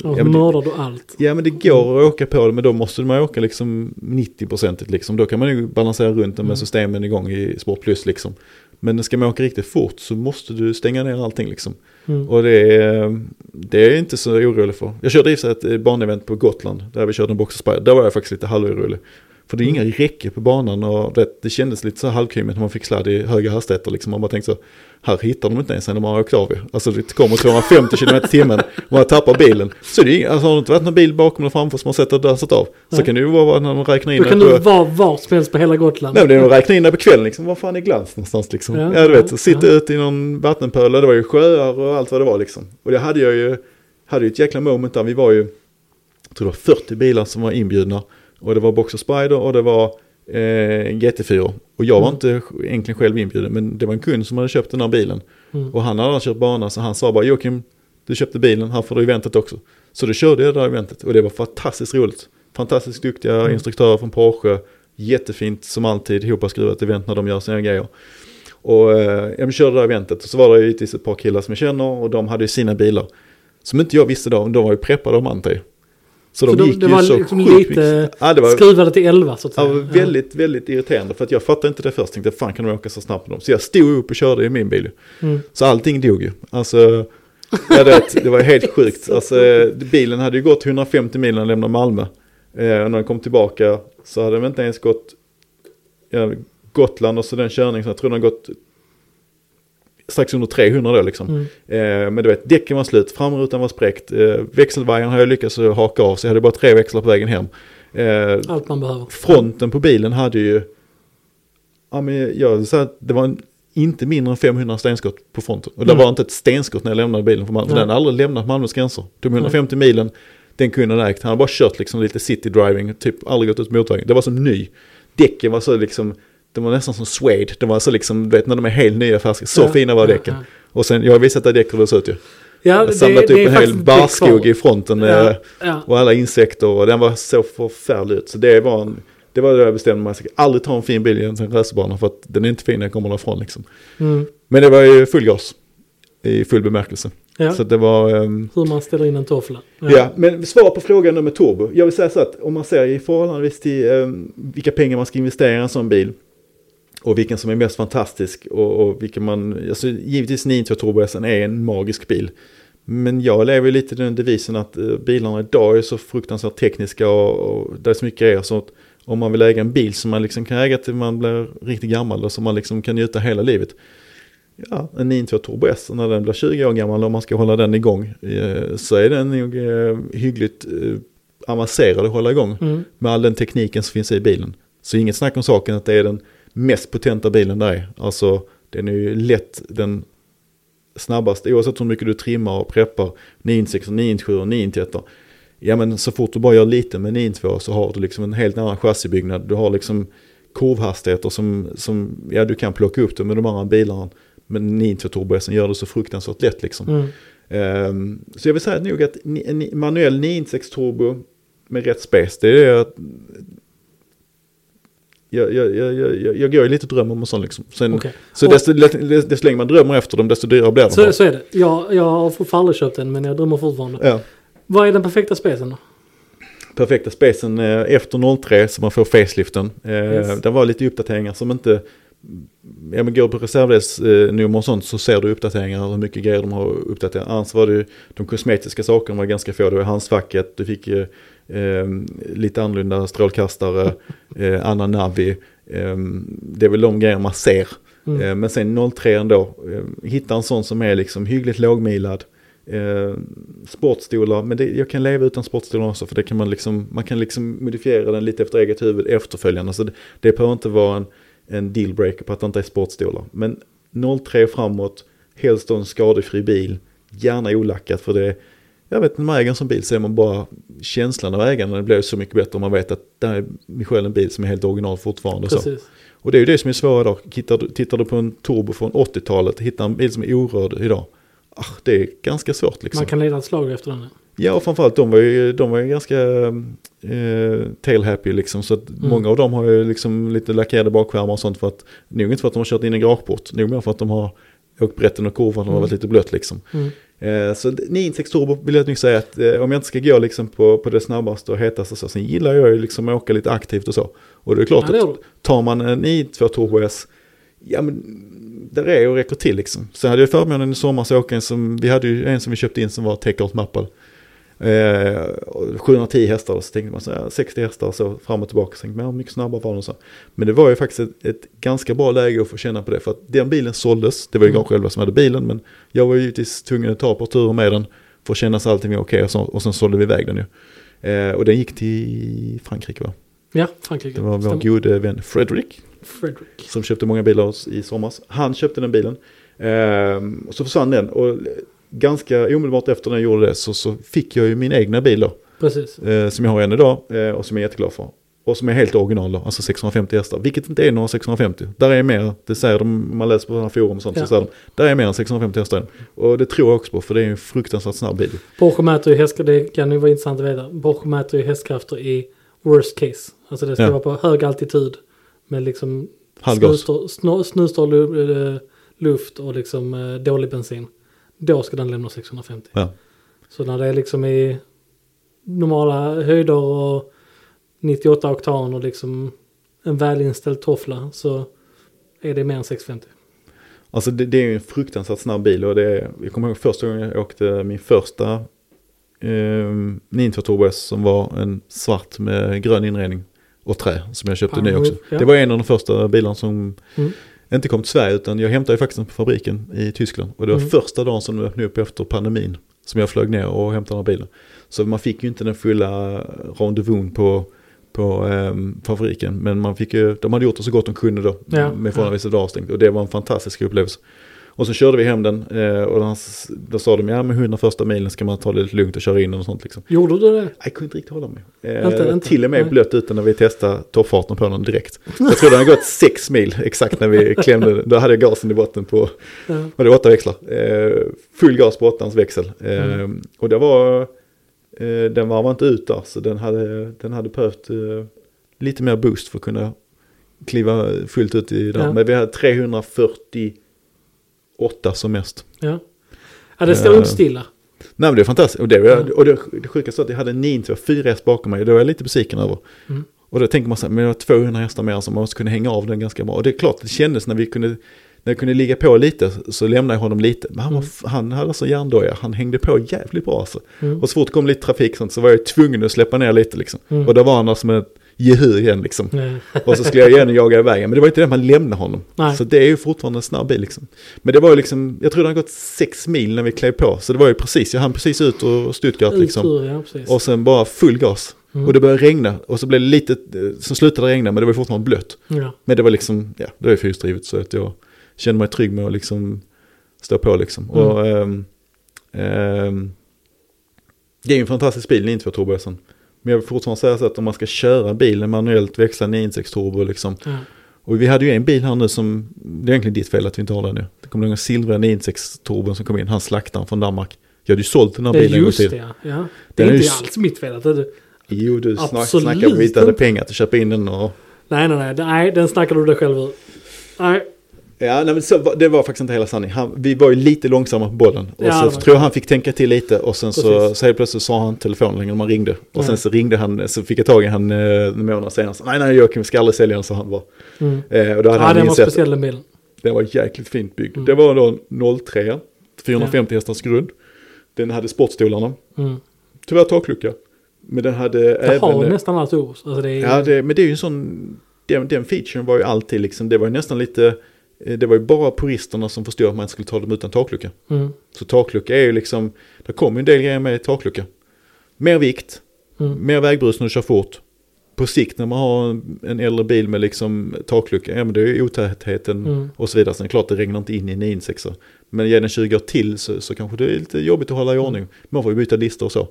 Och ja, mördar du allt. Ja men det går att åka på det men då måste man åka liksom 90% liksom. Då kan man ju balansera runt den med Mm. systemen igång i Sport Plus liksom. Men ska man åka riktigt fort så måste du stänga ner allting liksom. Mm. Och det är, det är jag inte så orolig för. Jag körde i och sig ett eh, banevent på Gotland där vi körde en boxer spider. Där var jag faktiskt lite halvorolig. För det är inga räcke på banan och det, det kändes lite så halvkymigt när man fick sladd i höga hastigheter. Liksom. Man bara tänkte så, här hittar de inte ens när man har åkt av ju. Alltså det kommer 250 km i timmen och man tappar bilen. Så det är, inga- alltså, har det inte varit någon bil bakom eller framför som man sett och dansat av. Så Nej. kan det ju vara när de räknar in Då kan du vara var som helst på hela Gotland. Nej men det är att räkna in det på kvällen liksom. Vad fan är glans någonstans liksom? Ja, Ja, du vet, ja, sitta ja. ute i någon vattenpöl. Det var ju sjöar och allt vad det var liksom. Och det hade jag ju, hade ju ett jäkla moment där. Vi var ju, jag tror det var 40 bilar som var inbjudna. Och det var Boxer Spider och det var eh, GT4. Och jag var Mm. inte egentligen själv inbjuden. Men det var en kund som hade köpt den här bilen. Mm. Och han hade aldrig kört bana så han sa bara Joakim, du köpte bilen, här får du eventet också. Så då körde jag det där eventet och det var fantastiskt roligt. Fantastiskt duktiga Mm. instruktörer från Porsche. Jättefint som alltid ihopskruvat event när de gör sina grejer. Och eh, jag körde det där eventet och så var det givetvis ett par killar som jag känner och de hade ju sina bilar. Som inte jag visste då, de var ju preppade om anti. Så Så de- gick det ju var så liksom sjukt lite Ja, det var, Skruvade till 11 så att Ja, säga. väldigt, väldigt irriterande för att jag fattade inte det först. Tänkte fan kan de åka så snabbt med dem? Så jag stod upp och körde i min bil. Mm. Så allting dog ju. Alltså, jag vet, det var helt sjukt. Alltså, bilen hade ju gått 150 mil när den lämnade Malmö. Eh, och när den kom tillbaka så hade den inte ens gått ja, Gotland och så den körningen. Så jag tror den har gått strax under 300 då liksom. Mm. Eh, men du vet, däcken var slut, framrutan var spräckt. Eh, växelvajern har jag lyckats haka av så jag hade bara tre växlar på vägen hem. Eh, Allt man behöver. fronten på bilen hade ju, ja men jag sa att det var en, inte mindre än 500 stenskott på fronten. Och det Mm. var inte ett stenskott när jag lämnade bilen för Malmö. För den hade aldrig lämnat Malmös gränser. De 150 milen, den kunde han ägt. Han hade bara kört liksom lite city driving, typ aldrig gått ut motorvägen. Det var som ny. Däcken var så liksom, de var nästan som suede. De var så liksom, du vet när de är helt nya färska. Så Ja, fina var ja, däcken. ja. Och sen, jag har visat dig däck hur det ser ut ju. Ja, Jag har det- samlat det upp är en hel kvar. i fronten. eh, Ja, ja. Och alla insekter och den var så förfärlig ut. Så det var, en, det var det jag bestämde mig. Jag ska aldrig ta en fin bil i en racerbana för att den är inte fin när jag kommer därifrån liksom. Mm. Men det var ju full gas. I full bemärkelse. Ja. Så det var... ehm, Hur man ställer in en toffla. ja. men svar på frågan nummer turbo. Jag vill säga så att om man ser i förhållande till ehm, vilka pengar man ska investera i en sån bil. Och vilken som är mest fantastisk och, och vilken man, alltså givetvis 992 Turbo S är en magisk bil. Men jag lever lite i den devisen att eh, bilarna idag är så fruktansvärt tekniska och, och det är så mycket grejer så att om man vill äga en bil som man liksom kan äga till man blir riktigt gammal och som man liksom kan njuta hela livet. Ja, en 992 Turbo S när den blir 20 år gammal och man ska hålla den igång eh, så är den nog eh, hyggligt avancerad att hålla igång Mm. med all den tekniken som finns i bilen. Så inget snack om saken att det är den mest potenta bilen där är. Alltså den är ju lätt den snabbaste oavsett hur mycket du trimmar och preppar 996, 997 och 991. Ja men så fort du bara gör lite med 92 så har du liksom en helt annan chassibyggnad. Du har liksom kurvhastigheter som, som ja du kan plocka upp det med de andra bilarna. Men 92 Turbo gör det så fruktansvärt lätt liksom. Mm. Ehm, så jag vill säga nog att en manuell 996 turbo med rätt space, det är jag, jag, jag, jag, går ju lite drömmer om en sån liksom. Sen, Okej. Så Och- desto, desto längre man drömmer efter dem, desto dyrare blir de. Så, så är det. Jag, jag har fortfarande aldrig köpt den men jag drömmer fortfarande. Ja. Vad är den perfekta spacen då? Perfekta spacen eh, efter 03 så man får faceliften. Eh, Yes. Det var lite uppdateringar som inte, ja men går på reservdelsnummer och sånt så ser du uppdateringar hur mycket grejer de har uppdaterat. Annars var det ju de kosmetiska sakerna var ganska få. Det var handskfacket, du fick eh, eh, lite annorlunda strålkastare, eh, annan navi. Eh, det är väl de grejer man ser. Mm. Eh, men sen 03 ändå, eh, hitta en sån som är liksom hyggligt lågmilad. Eh, sportstolar, men det, jag kan leva utan sportstolar också för det kan man liksom, man kan liksom modifiera den lite efter eget huvud efterföljande. Så det, det behöver inte vara en, en dealbreaker på att det inte är sportstolar. Men 03 framåt, helst då en skadefri bil, gärna olackat för det jag vet när man äger en sån bil så är man bara känslan av ägande det blir så mycket bättre om man vet att det är Michel en bil som är helt original fortfarande. Så. Precis. Och det är ju det som är svårt idag. Tittar du, tittar du på en turbo från 80-talet, hittar en bil som är orörd idag. Ah, det är ganska svårt liksom. Man kan leda ett slag efter den. Ja, och framförallt de var ju, de var ju ganska eh, tail happy liksom. Så att Mm. många av dem har ju liksom lite lackerade bakskärmar och sånt för att, nog inte för att de har kört in en garageport, nog mer för att de har åkt brätten och kurvan och har Mm. varit lite blött liksom. Mm. Eh, så 996 turbo vill jag säga att eh, om jag inte ska gå liksom på, på det snabbaste och hetaste så, sen gillar jag ju liksom att åka lite aktivt och så. Och det är klart Ja, att tar man en i2 Turbo S, ja men där är och räcker till liksom. Sen hade jag förmånen i somras att åka en som, vi hade ju en som vi köpte in som var Take-Out Mappal. Eh, och 710 hästar och så tänkte man så här, 60 hästar så fram och tillbaka. Så tänkte man, ja, mycket snabbare var den och så. Men det var ju faktiskt ett, ett ganska bra läge att få känna på det. För att den bilen såldes, det var ju Mm. jag själva som hade bilen. Men jag var ju givetvis tvungen att ta par turer med den. För att känna så allting var okej och, så, och sen sålde vi iväg den ju. Eh, och den gick till Frankrike va? Ja, Frankrike. Det var vår gode vän Fredrik Fredrik. som köpte många bilar i somras. Han köpte den bilen. Ehm, och så försvann den. Och ganska omedelbart efter den gjorde det så, så fick jag ju min egna bil då. Precis. Eh, som jag har än idag eh, och som jag är jätteglad för. Och som är helt original då, alltså 650 hästar. Vilket inte är några 650. Där är mer, det säger de, man läser på sådana forum och sånt, Ja. så säger de, där är mer än 650 hästar. Och det tror jag också på, för det är en fruktansvärt snabb bil. Porsche mäter ju hästkrafter, det kan ju vara intressant att veta. Porsche mäter ju hästkrafter i worst case. Alltså det ska Ja. vara på hög altitud. Med liksom Halvgas. snustor- snå- snustor lu- eh, luft och liksom eh, dålig bensin. Då ska den lämna 650. Ja. Så när det är liksom i normala höjder och 98 oktan och liksom en välinställd toffla så är det mer än 650. Alltså det, det är ju en fruktansvärt snabb bil och det är, jag kommer ihåg första gången jag åkte min första eh, 992 Turbo S som var en svart med grön inredning och trä som jag köpte ny också. Ja. Det var en av de första bilarna som Mm. Inte kom till Sverige utan jag hämtade ju faktiskt den på fabriken i Tyskland. Och det var Mm. första dagen som de öppnade upp efter pandemin som jag flög ner och hämtade den här bilen. Så man fick ju inte den fulla rendezvousen på, på ehm, fabriken. Men man fick ju, de hade gjort det så gott de kunde då. Ja, med förhållandevis ja. avstängt. Och det var en fantastisk upplevelse. Och så körde vi hem den eh, och då sa de ja men 100 första milen ska man ta det lite lugnt och köra in och sånt liksom. Gjorde du det? Jag kunde inte riktigt hålla mig. Eh, Inte- inte? Till och med Nej. blött ute när vi testade toppfarten på den direkt. Jag tror den hade gått sex mil exakt när vi klämde den. Då hade jag gasen i botten på, Ja. var det åtta växlar? Eh, full gas på åttans växel. Eh, Mm. Och det var, eh, den varvade inte ut där så den hade, den hade behövt eh, lite mer boost för att kunna kliva fullt ut i den. Ja. Men vi hade 348 som mest. Ja. Ja, det står Eh. inte stilla. Nej men det är fantastiskt. Och det, Ja. och det, det sjukaste var att jag hade 9 4 häst bakom mig. Det var jag lite besviken över. Mm. Och då tänker man så här, men det var 200 hästar mer som man måste kunna hänga av den ganska bra. Och det är klart, det kändes när vi kunde, när jag kunde ligga på lite så lämnade jag honom lite. Men han, var, Mm. han hade alltså hjärndoja, han hängde på jävligt bra alltså. Mm. Och så fort det kom lite trafik sånt så var jag tvungen att släppa ner lite liksom. Mm. Och då var han alltså som ett gehur igen liksom. Och så skulle jag igen jaga iväg Men det var inte det man lämnade honom. Nej. Så det är ju fortfarande en snabb bil liksom. Men det var ju liksom, jag tror det hade gått sex mil när vi klev på. Så det var ju precis, jag hann precis ut och Stuttgart liksom. Ur, ja. Och sen bara full gas. Mm. Och det började regna. Och så blev det lite, så slutade det regna men det var fortfarande blött. Ja. Men det var liksom, ja, det var ju fyrhjulsdrivet så att jag kände mig trygg med att liksom stå på liksom. Mm. Och ehm, ehm, det är ju en fantastisk bil, 992 turbosen. Men jag vill fortfarande säga så att om man ska köra bilen manuellt, växla 996 turbo liksom. Ja. Och vi hade ju en bil här nu som, det är egentligen ditt fel att vi inte har den nu. Det kommer den silvriga 996 turbon som kom in, han slaktaren från Danmark. Jag hade ju sålt den här bilen en gång just det, ja. ja. Det är inte ju- alls mitt fel att det Jo, du snack, snackar om hittade inte. pengar till att köpa in den och... Nej, nej, nej. Nej, den snackar du dig själv ur. Nej. Ja, nej, men så, var- det var faktiskt inte hela sanningen. Han, vi var ju lite långsamma på bollen. Och Ja, så var- tror jag han fick tänka till lite och sen så, Precis. så helt plötsligt sa han telefonen längre när man ringde. Och Nej. sen så ringde han, så fick jag tag i han eh, en månad senare. Så, nej, nej, Joakim ska aldrig sälja den, så han bara. Mm. Eh, och då hade Ja, han den var insett, speciell den bilen. den var jäkligt fint byggd. Mm. Det var då en 03, 450 hästars grund. Den hade sportstolarna, Mm. tyvärr taklucka. Men den hade Det även... har nästan turbos. Alltså det är, Ja, det, men det är ju en sån, den, den featuren var ju alltid liksom, det var ju nästan lite, det var ju bara puristerna som förstod att man skulle ta dem utan taklucka. Mm. Så taklucka är ju liksom, det kommer ju en del grejer med taklucka. Mer vikt, Mm. mer vägbrus när du kör fort. På sikt när man har en, äldre bil med liksom taklucka, ja men det är ju otätheten Mm. och så vidare. Sen klart det regnar inte in i en 996. Men ger den 20 år till så, så kanske det är lite jobbigt att hålla i ordning. Man får ju byta listor och så.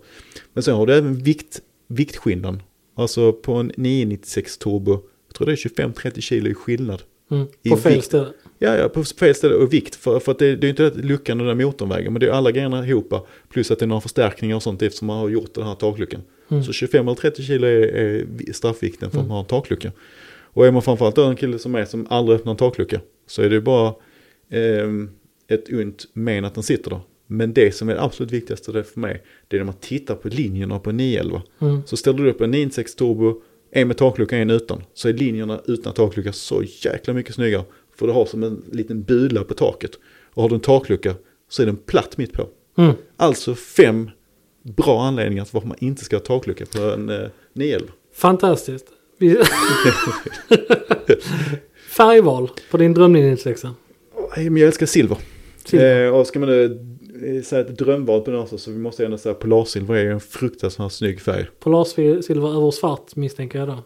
Men sen har du även vikt, viktskillnad. Alltså på en 996 turbo, jag tror det är 25-30 kilo i skillnad. Mm. På fel vikt. ställe. Ja, ja, på fel ställe och vikt. För, för att det, det är inte att luckan och den motorn väger, men det är alla grejerna ihop. Plus att det är några förstärkningar och sånt eftersom man har gjort den här takluckan. Mm. Så 25 eller 30 kilo är, är vi- straffvikten för att Mm. man har en taklucka. Och är man framförallt då en kille som är som aldrig öppnar en taklucka så är det bara ehm, ett ont men att den sitter där. Men det som är det absolut viktigaste för mig, det är när man tittar på linjerna på en 911. Mm. Så ställer du upp en 96 turbo, en med taklucka och en utan. Så är linjerna utan taklucka så jäkla mycket snyggare. För du har som en liten bula på taket. Och har du en taklucka så är den platt mitt på. Mm. Alltså fem bra anledningar till varför man inte ska ha taklucka på en eh, 911. Fantastiskt. Färgval på din drömlinjesexa. Nej, Men jag älskar silver. Silver. Eh, och ska man eh, säga ett drömval på den också så vi måste ändå säga polarsilver är ju en fruktansvärt snygg färg. Polarsilver över svart misstänker jag då.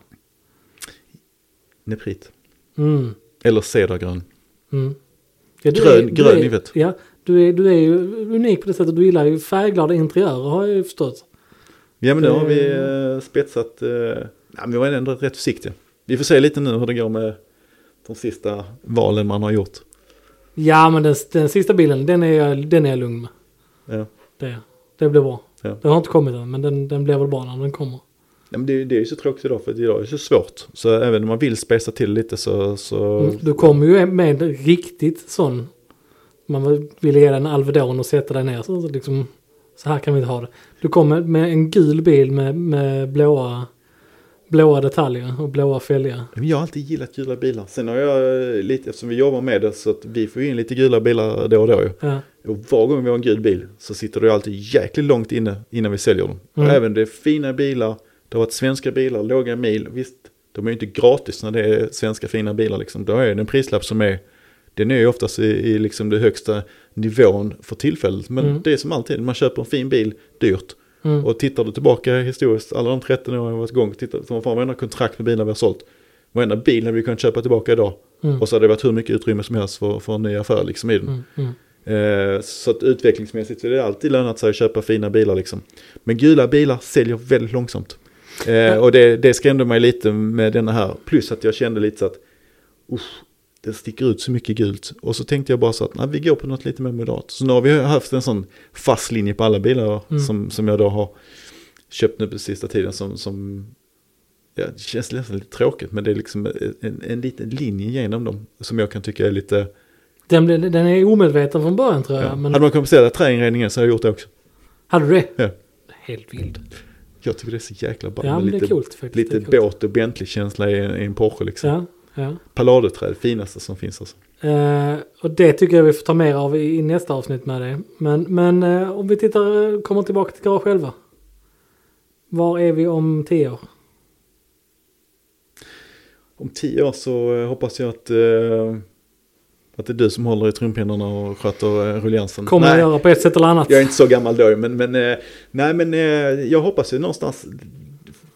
Neprit. Mm. Eller cedargrön. Mm. Ja, Grön- du grön i vet. Ja, du är, du är ju unik på det sättet. Du gillar ju färgglada interiörer har jag ju förstått. Ja men nu har vi Eh. eh, spetsat, eh, men vi var ändå rätt försiktiga. Vi får se lite nu hur det går med de sista valen man har gjort. Ja, men den, den sista bilen, den är, jag, den är jag lugn med. Ja. Det, det blir bra. Ja. Den har inte kommit än, men den, den blir väl bra när den kommer. Ja, men det, det är ju så tråkigt idag för idag är det så svårt. Så även om man vill spesa till lite så... så Mm. Du kommer ju med en riktigt sån. Man vill ge dig en Alvedon och sätta dig ner. Så, så liksom, så här kan vi inte ha det. Du kommer med en gul bil med, med blåa, blåa detaljer och blåa fälgar. Jag har alltid gillat gula bilar. Sen har jag eh, lite, eftersom vi jobbar med det så att vi får in lite gula bilar då och då ju. Ja. Och var gång vi har en gul bil så sitter det alltid jäkligt långt inne innan vi säljer dem. Mm. Och även det är fina bilar, det har varit svenska bilar, låga mil. Visst, de är ju inte gratis när det är svenska fina bilar liksom. Då är det en prislapp som är, den är ju oftast i, i liksom det högsta nivån för tillfället. Men Mm. det är som alltid, man köper en fin bil dyrt. Mm. Och tittar du tillbaka historiskt, alla de 13 åren jag varit igång, tittar på varenda kontrakt med bilar vi har sålt. Varenda bil har vi kunnat köpa tillbaka idag. Mm. Och så hade det varit hur mycket utrymme som helst för, för en ny affär liksom i den. Mm. Mm. Eh, så att utvecklingsmässigt så är det alltid lönat sig att köpa fina bilar liksom. Men gula bilar säljer väldigt långsamt. Eh, och det, det skrämde mig lite med denna här. Plus att jag kände lite så att usch, det sticker ut så mycket gult. Och så tänkte jag bara så att nej, vi går på något lite mer moderat. Så nu har vi haft en sån fast linje på alla bilar Mm. som, som jag då har köpt nu på sista tiden som, som ja, det känns nästan lite tråkigt. Men det är liksom en, en liten linje genom dem som jag kan tycka är lite... Den, blir- den är omedveten från början tror jag. Ja. Men Hade man kompenserat träinredningen så hade jag gjort det också. hade du det? Ja. Helt vild. Jag tycker det är så jäkla bra Ja, lite, coolt lite båt och Bentley-känsla i, i en Porsche liksom. Ja, ja. Palladeträd, finaste som finns alltså. Eh, och det tycker jag vi får ta mer av i, i nästa avsnitt med det. Men, men eh, om vi tittar, kommer tillbaka till Garage själva. Var är vi om tio år? Om tio år så eh, hoppas jag att, eh, att det är du som håller i trumpinnarna och sköter eh, rulliansen. Kommer Nej, jag göra på ett sätt eller annat. jag är inte så gammal då, men, men, eh, nej, men eh, jag hoppas ju någonstans.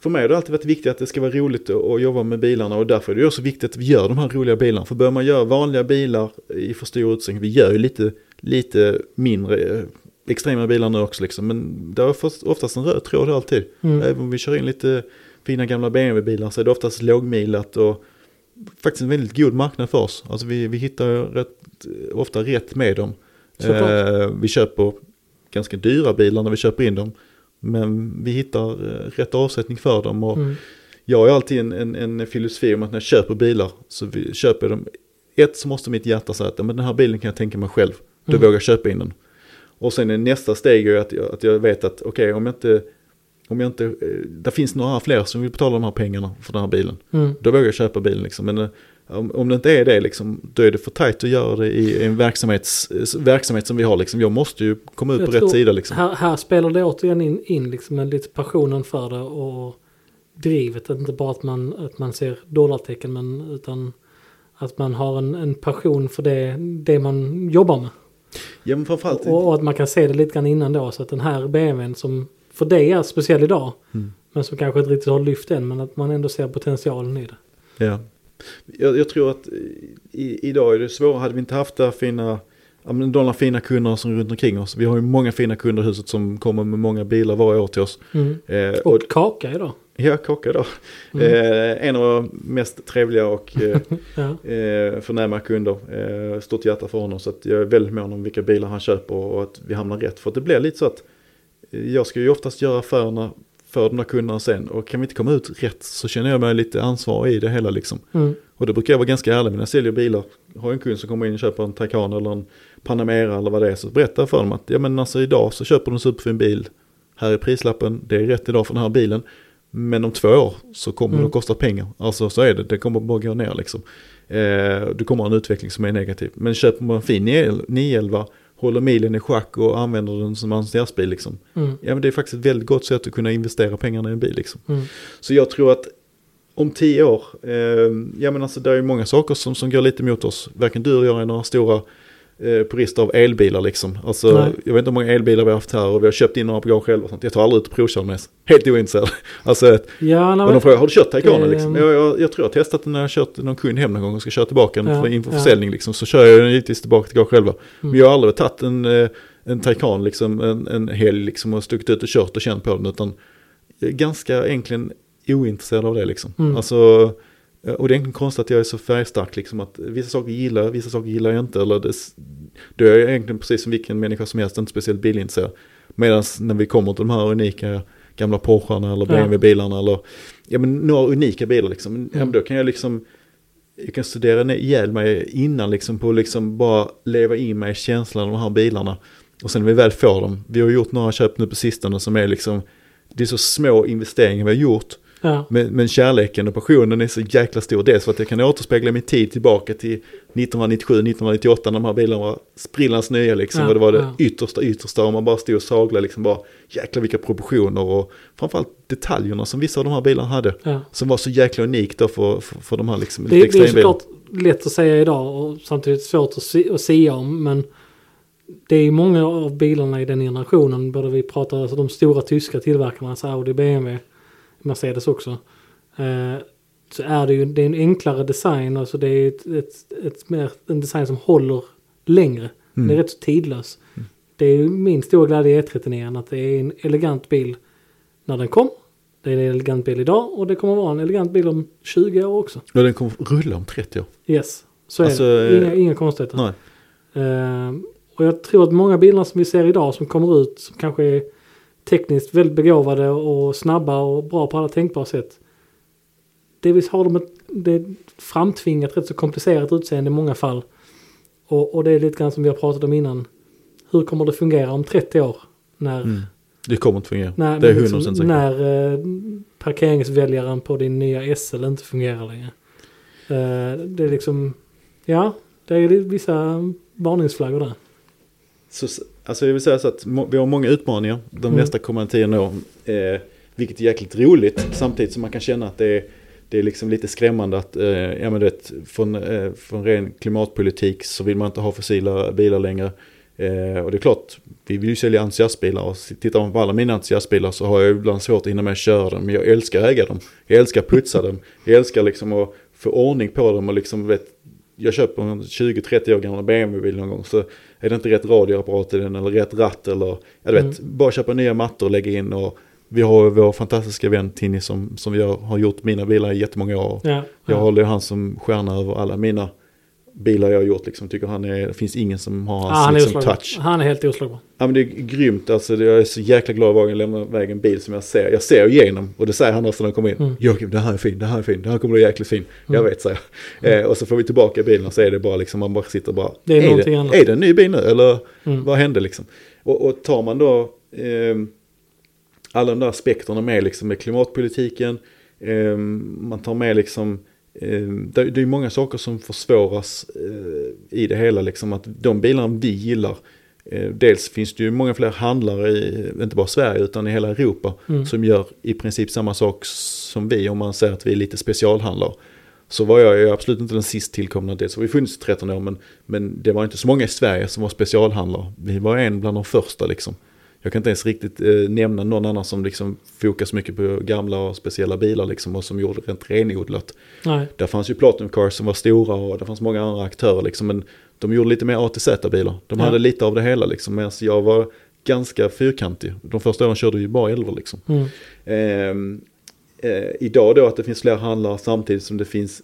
För mig har det alltid varit viktigt att det ska vara roligt att, jobba med bilarna och därför är det också viktigt att vi gör de här roliga bilarna. För börjar man göra vanliga bilar i för stor utsträckning, vi gör ju lite, lite mindre eh, extrema bilar nu också liksom, men det först- oftast en röd tråd alltid. Mm. Även om vi kör in lite fina gamla BMW-bilar så är det oftast lågmilat och faktiskt en väldigt god marknad för oss. Alltså vi, vi hittar rätt, ofta rätt med dem. Eh, vi köper ganska dyra bilar när vi köper in dem. Men vi hittar eh, rätt avsättning för dem. Och Mm. Jag har alltid en, en, en filosofi om att när jag köper bilar så vi, köper jag dem. Ett så måste mitt hjärta säga att men den här bilen kan jag tänka mig själv. Då Mm. vågar jag köpa in den. Och sen är nästa steg är att, jag- att jag vet att okej om jag inte om jag inte, eh, det finns några fler som vill betala de här pengarna för den här bilen. Mm. Då vågar jag köpa bilen liksom. Men eh, om, om det inte är det liksom, då är det för tajt att göra det i en verksamhets, verksamhet som vi har liksom. Jag måste ju komma ut Jag på rätt sida liksom. Här, här spelar det återigen in, in liksom lite passionen för det och drivet. Inte bara att man, att man ser dollartecken men utan att man har en, en passion för det, det man jobbar med. Ja framförallt, Och, och att man kan se det lite grann innan då. Så att den här BMWn som för dig är speciell idag. Mm. Men som kanske inte riktigt har lyft än. Men att man ändå ser potentialen i det. ja. Jag, jag tror att i, idag är det svårt, hade vi inte haft där fina, ja men de fina kunderna som runt omkring oss. Vi har ju många fina kunder i huset som kommer med många bilar varje år till oss. Mm. Eh, Och kaka idag. Ja, Kocka då. Mm. Eh, en av de mest trevliga och eh, Ja. eh, förnäma kunder. Eh, stort hjärta för honom så att jag är väldigt mån om vilka bilar han köper och att vi hamnar rätt. För att det blir lite så att eh, jag ska ju oftast göra affärerna för de där kunderna sen och kan vi inte komma ut rätt så känner jag mig lite ansvarig i det hela liksom. Mm. Och då brukar jag vara ganska ärlig när jag säljer bilar. Har jag en kund som kommer in och köper en Taycan eller en Panamera eller vad det är så berättar jag för dem att ja men alltså idag så köper du en superfin bil. Här är prislappen, det är rätt idag för den här bilen. Men om två år så kommer Mm. det att kosta pengar. Alltså så är det, det kommer bara gå ner liksom. Eh, du kommer ha en utveckling som är negativ. Men köper man en fin 911, håller milen i schack och använder den som annonseringsbil liksom. Mm. Ja men det är faktiskt ett väldigt gott sätt att kunna investera pengarna i en bil liksom. Mm. Så jag tror att om tio år, eh, ja men alltså det är många saker som, som går lite mot oss. Varken du eller jag är några stora purister av elbilar liksom. Alltså Nej. jag vet inte hur många elbilar vi har haft här och vi har köpt in några på gång själva och sånt. Jag tar aldrig ut och provkör med. Helt ointresserad. Alltså, Ja, nej, och de men, frågar, har du kört Taycanen det- liksom? Jag, jag, jag tror jag har testat den när jag har kört någon kund hem någon gång och ska köra tillbaka den Ja, för, inför ja. försäljning liksom. Så kör jag den givetvis tillbaka till gård själva. Men Mm. jag har aldrig tagit en, eh, en Taycan liksom en, en helg liksom och stuckit ut och kört och känt på den. Utan jag är ganska egentligen ointresserad av det liksom. Mm. Alltså, eh, och det är egentligen konstigt att jag är så färgstark liksom. Att vissa saker gillar jag, vissa saker gillar jag inte. Eller det, då är jag egentligen precis som vilken människa som helst, inte speciellt bilintresserad. Medan när vi kommer till de här unika gamla Porscharna eller. BMW-bilarna eller ja, men några unika bilar liksom. Men, ja, men Mm. då kan jag liksom jag kan studera ihjäl mig innan liksom på liksom bara leva in mig i känslan av de här bilarna. Och sen när vi väl får dem, vi har gjort några köp nu på sistone som är liksom, det är så små investeringar vi har gjort. Ja. Men, men kärleken och passionen är så jäkla stor. Dels för att jag kan återspegla min tid tillbaka till 1997, 1998 när de här bilarna var sprillans nya liksom. Ja, och det var det ja. yttersta yttersta och man bara stod och saglade liksom bara jäkla vilka proportioner och framförallt detaljerna som vissa av de här bilarna hade. ja. Som var så jäkla unikt då för, för, för de här liksom Det, lite det är såklart lätt att säga idag och samtidigt svårt att, se, att säga om. Men det är många av bilarna i den generationen, både vi pratar alltså de stora tyska tillverkarna, alltså Audi, BMW, Mercedes också. Eh, så är det ju det är en enklare design. Alltså det är ett, ett, ett mer, en design som håller längre. Mm. Den är rätt så tidlös. Det är ju min stora glädje i E39 att det är en elegant bil när den kom. Det är en elegant bil idag och det kommer vara en elegant bil om 20 år också. Och den kommer rulla om 30 år. Yes, så är Alltså, det. Inga, eh, inga konstigheter. Nej. Ehm, och jag tror att många bilar som vi ser idag som kommer ut som kanske är tekniskt väldigt begåvade och snabba och bra på alla tänkbara sätt. Delvis har de ett det framtvingat rätt så komplicerat utseende i många fall. Och, och det är lite grann som vi har pratat om innan. Hur kommer det fungera om 30 år? När, Mm. Det kommer inte fungera. när, det är men 100% liksom, säkert. när eh, parkeringsväljaren på din nya SL inte fungerar längre. Eh, det är liksom, ja, det är vissa varningsflaggor där. Så, alltså jag vill säga så att vi har många utmaningar de Mm. nästa kommande tio år. Eh, vilket är jäkligt roligt. Samtidigt som man kan känna att det är, det är liksom lite skrämmande att eh, ja, men vet, från, eh, från ren klimatpolitik så vill man inte ha fossila bilar längre. Eh, och det är klart, vi vill ju sälja entusiastbilar och tittar man på alla mina entusiastbilar så har jag ibland svårt att hinna med att köra dem. Men jag älskar att äga dem. Jag älskar att putsa dem. Jag älskar liksom att få ordning på dem och liksom vet, jag köper en 20-30 år gammal BMW-bil någon gång så är det inte rätt radioapparat i den eller rätt ratt eller jag vet, bara köpa nya mattor och lägga in och vi har vår fantastiska vän Tinny som, som vi har, gjort mina bilar i jättemånga år. Ja, Jag ja. håller ju han som stjärna över alla mina bilar jag har gjort liksom. Tycker han är, det finns ingen som har hans han, liksom, touch. han är helt oslagbar. Ja men det är grymt alltså. Jag är så jäkla glad varje gång jag lämnar iväg en bil som jag ser. Jag ser igenom och det säger han också när han kommer in. Mm. Joakim det här är fin, det här är fin, det här kommer bli jäkligt fin. Jag Mm. vet säger jag. Eh, och så får vi tillbaka bilen och så är det bara liksom, man bara sitter och bara. Det är är, det, annat. är det en ny bil nu eller Mm. vad hände liksom? Och, och tar man då eh, alla de där aspekterna med liksom med klimatpolitiken. Eh, man tar med liksom det, det är många saker som försvåras eh, i det hela liksom att de bilarna vi gillar eh, dels finns det ju många fler handlare i inte bara Sverige utan i hela Europa Mm. som gör i princip samma sak som vi om man säger att vi är lite specialhandlare. Så var jag ju absolut inte den sist tillkomna, det så har vi funnits i 13 år men, men det var inte så många i Sverige som var specialhandlare. Vi var en bland de första liksom. Jag kan inte ens riktigt eh, nämna någon annan som liksom fokus mycket på gamla och speciella bilar liksom och som gjorde rent renodlat. Nej. Där fanns ju Platinum Cars som var stora och det fanns många andra aktörer liksom. Men de gjorde lite mer ATZ-bilar. De Ja. hade lite av det hela liksom. Medan jag var ganska fyrkantig. De första åren körde ju bara 11 liksom. Mm. Ehm, eh, idag då att det finns fler handlare samtidigt som det finns,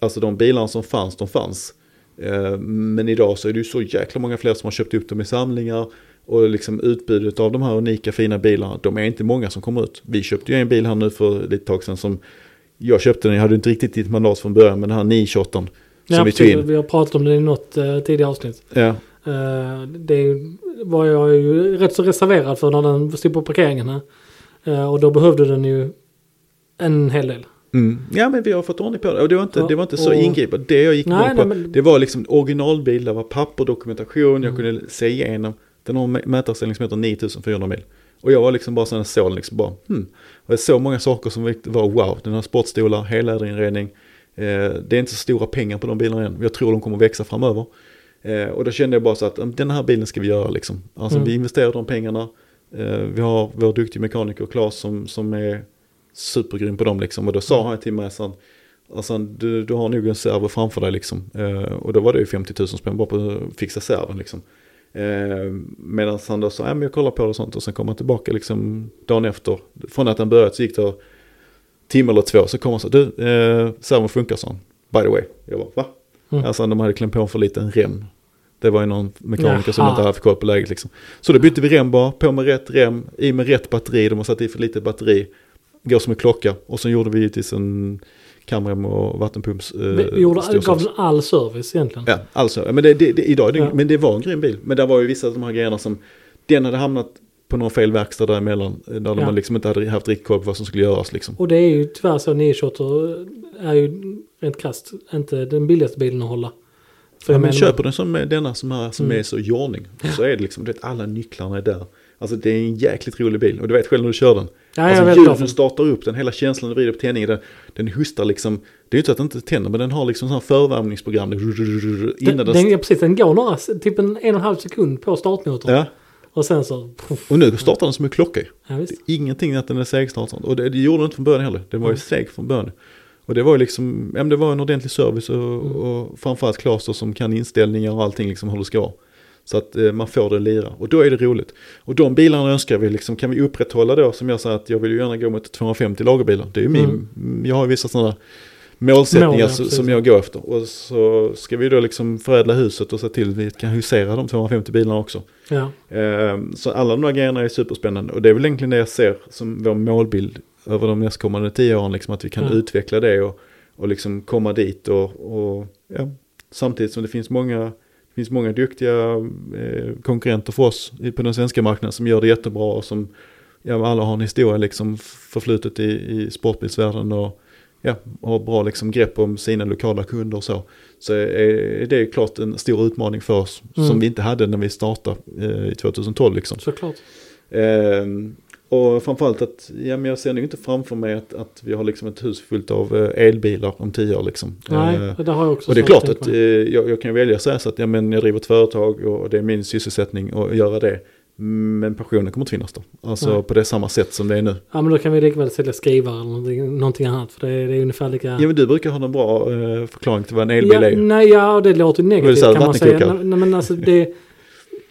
alltså de bilarna som fanns, de fanns. Ehm, men idag så är det ju så jäkla många fler som har köpt upp dem i samlingar. Och liksom utbudet av de här unika fina bilarna, de är inte många som kommer ut. Vi köpte ju en bil här nu för lite tag sedan som jag köpte den, jag hade inte riktigt ditt mandat från början, men den här 928 som Ja, vi tog in. Vi har pratat om det i något uh, tidigare avsnitt. Ja, Eh, det var jag ju rätt så reserverad för när den stod på parkeringen här. Eh, och då behövde den ju en hel del. mm. ja men vi har fått ordning på det. Och det var inte, Ja, det var inte så och- ingripande. Det jag gick Nej, igång på, nej, men- det var liksom originalbil, det var papper, dokumentation, jag Mm. kunde se igenom. Den har en mätarställning som heter 9400 mil. Och jag var liksom bara sån såg den liksom bara, hmm. Och jag såg många saker som var wow, den har sportstolar, helläderinredning. Eh, det är inte så stora pengar på de bilarna än. Jag tror de kommer växa framöver. Eh, och då kände jag bara så att "Mm, den här bilen ska vi göra liksom. Alltså Mm. vi investerar de pengarna. Eh, vi har vår duktiga mekaniker Claes som, som är supergrym på dem liksom. Och då sa han till mig så att alltså, du, du har nog en servo framför dig liksom. Eh, och då var det ju 50 000 spänn bara på att fixa serven liksom. Eh, Medan han då sa, ja men jag kollar på det och sånt och sen kom han tillbaka liksom dagen efter. Från att han börjat så gick det timme eller två så kom han så, du, eh, servon funkar sån. By the way. Jag bara, va? Mm. Alltså de hade klämt på för lite en rem. Det var ju någon mekaniker som Jaha. inte hade haft koll på läget liksom. Så då bytte vi rem bara, på med rätt rem, i med rätt batteri, de har satt i för lite batteri. Går som en klocka. Och sen gjorde vi givetvis en kamrem och vattenpumps. Eh, Vi gjorde, gav den all service egentligen. Ja, alltså. Men det, det, det, idag, det, Ja. men det var en grym bil. Men det var ju vissa av de här grejerna som, den hade hamnat på någon fel verkstad däremellan. eh, Där Ja. de liksom inte hade haft riktigt koll på vad som skulle göras liksom. Och det är ju tyvärr så 928 är ju rent krasst inte den billigaste bilen att hålla. För Ja, men menar- köper den som denna som är, som Mm. är så i ordning. Så är det liksom, du vet, alla nycklarna är där. Alltså det är en jäkligt rolig bil. Och du vet själv när du kör den. Ja, jag alltså hjulen varför. startar upp den, hela känslan du vrider på tändningen. Den, den hustar liksom, det är ju inte så att den inte tänder, men den har liksom sån förvärmningsprogram. Innan Den, den, den, ja, precis, den går några, typ en, en och en halv sekund på startmotorn. ja, Och sen så... Puff, och nu startar den som en klocka ja, visst. Ingenting att den är segstartad. Och det, det gjorde den inte från början heller. Den var ju Mm. seg från början. Och det var ju liksom, ja, det var en ordentlig service och, Mm. och framförallt Klaster som kan inställningar och allting liksom hur det ska vara. Så att eh, man får det lira och då är det roligt. Och de bilarna önskar vi liksom, kan vi upprätthålla då som jag sa att jag vill ju gärna gå mot 250 lagerbilar. Det är ju min, jag har vissa sådana målsättningar Mål, ja, som- jag går efter. Och så ska vi då liksom förädla huset och se till att vi kan husera de 250 bilarna också. Ja. Eh, Så alla de här grejerna är superspännande och det är väl egentligen det jag ser som vår målbild över de nästkommande tio åren. Liksom att vi kan Ja. utveckla det och, och liksom komma dit och, och ja, samtidigt som det finns många, finns många duktiga eh, konkurrenter för oss på den svenska marknaden som gör det jättebra och som ja, alla har en historia liksom förflutet i, i sportbilsvärlden och ja, har bra liksom grepp om sina lokala kunder och så. Så är det är klart en stor utmaning för oss Mm. som vi inte hade när vi startade eh, i 2012 liksom. Såklart. Ehm, och framförallt att, ja men jag ser nog inte framför mig att, att vi har liksom ett hus fullt av eh, elbilar om tio år liksom. Nej, Eh, det har jag också och det är klart att eh, jag, jag kan välja att säga så att ja, men jag driver ett företag och det är min sysselsättning att göra det. Men passionen kommer inte finnas då. Alltså Nej. på det samma sätt som det är nu. Ja men då kan vi lika väl sälja skrivare eller någonting, någonting annat. För det är, det är ungefär lika... Ja men du brukar ha någon bra eh, förklaring till vad en elbil ja, är. Nej, ja det låter negativt säga, kan man säga. nej men alltså det...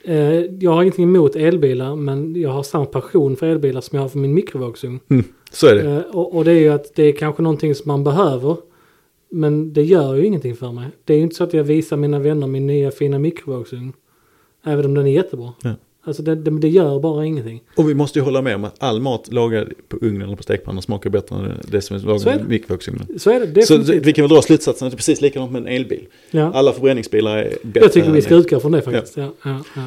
Eh, jag har ingenting emot elbilar men jag har samma passion för elbilar som jag har för min mikrovågsugn. Så är det. Eh, och, och det är ju att det är kanske någonting som man behöver. Men det gör ju ingenting för mig. Det är ju inte så att jag visar mina vänner min nya fina mikrovågsugn. Även om den är jättebra. Ja. Alltså det, det, det gör bara ingenting. Och vi måste ju hålla med om att all mat lagad på ugnen eller på stekpannan smakar bättre än det som är Så det. i mikrovågsugnen. Så är det Så definitivt. vi kan väl dra slutsatsen att det är precis likadant med en elbil. ja. Alla förbränningsbilar är bättre. Jag tycker vi ska utgå från det faktiskt. Ja. Ja, ja,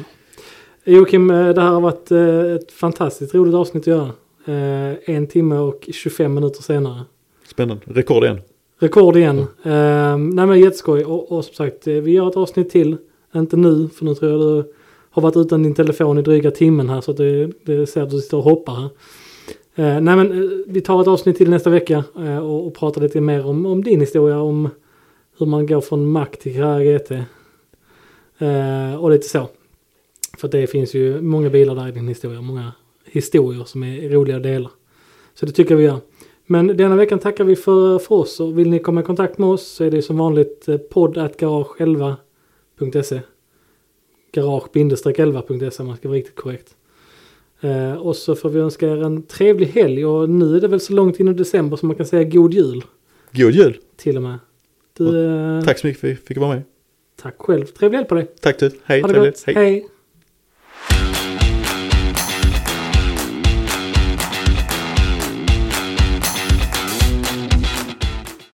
Joakim, eh, det här har varit eh, ett fantastiskt roligt avsnitt att göra. Eh, En timme och 25 minuter senare. Spännande. Rekord igen. Rekord igen. Eh, nej men jätteskoj. Och, och som sagt, vi gör ett avsnitt till. Inte nu, för nu tror jag du har varit utan din telefon i dryga timmen här. Så att det, det ser att du sitter och hoppar här. Eh, nej men eh, vi tar ett avsnitt till nästa vecka. Eh, och, och pratar lite mer om, om din historia. Om hur man går från Mac till GT. Eh, och lite så. För det finns ju många bilar där i din historia. Många historier som är roliga att dela. Så det tycker jag vi gör. Men denna veckan tackar vi för, för oss och vill ni komma i kontakt med oss så är det som vanligt eh, podd.garage11.se garage-11.se om man ska vara riktigt korrekt. Eh, och så får vi önska er en trevlig helg och nu är det väl så långt in i december som man kan säga god jul God jul. till och med. Du, eh, Tack så mycket för att vi fick vara med. tack själv. Trevlig helg på dig. Tack du. Hej. Ha det trevligt. gott. Hej.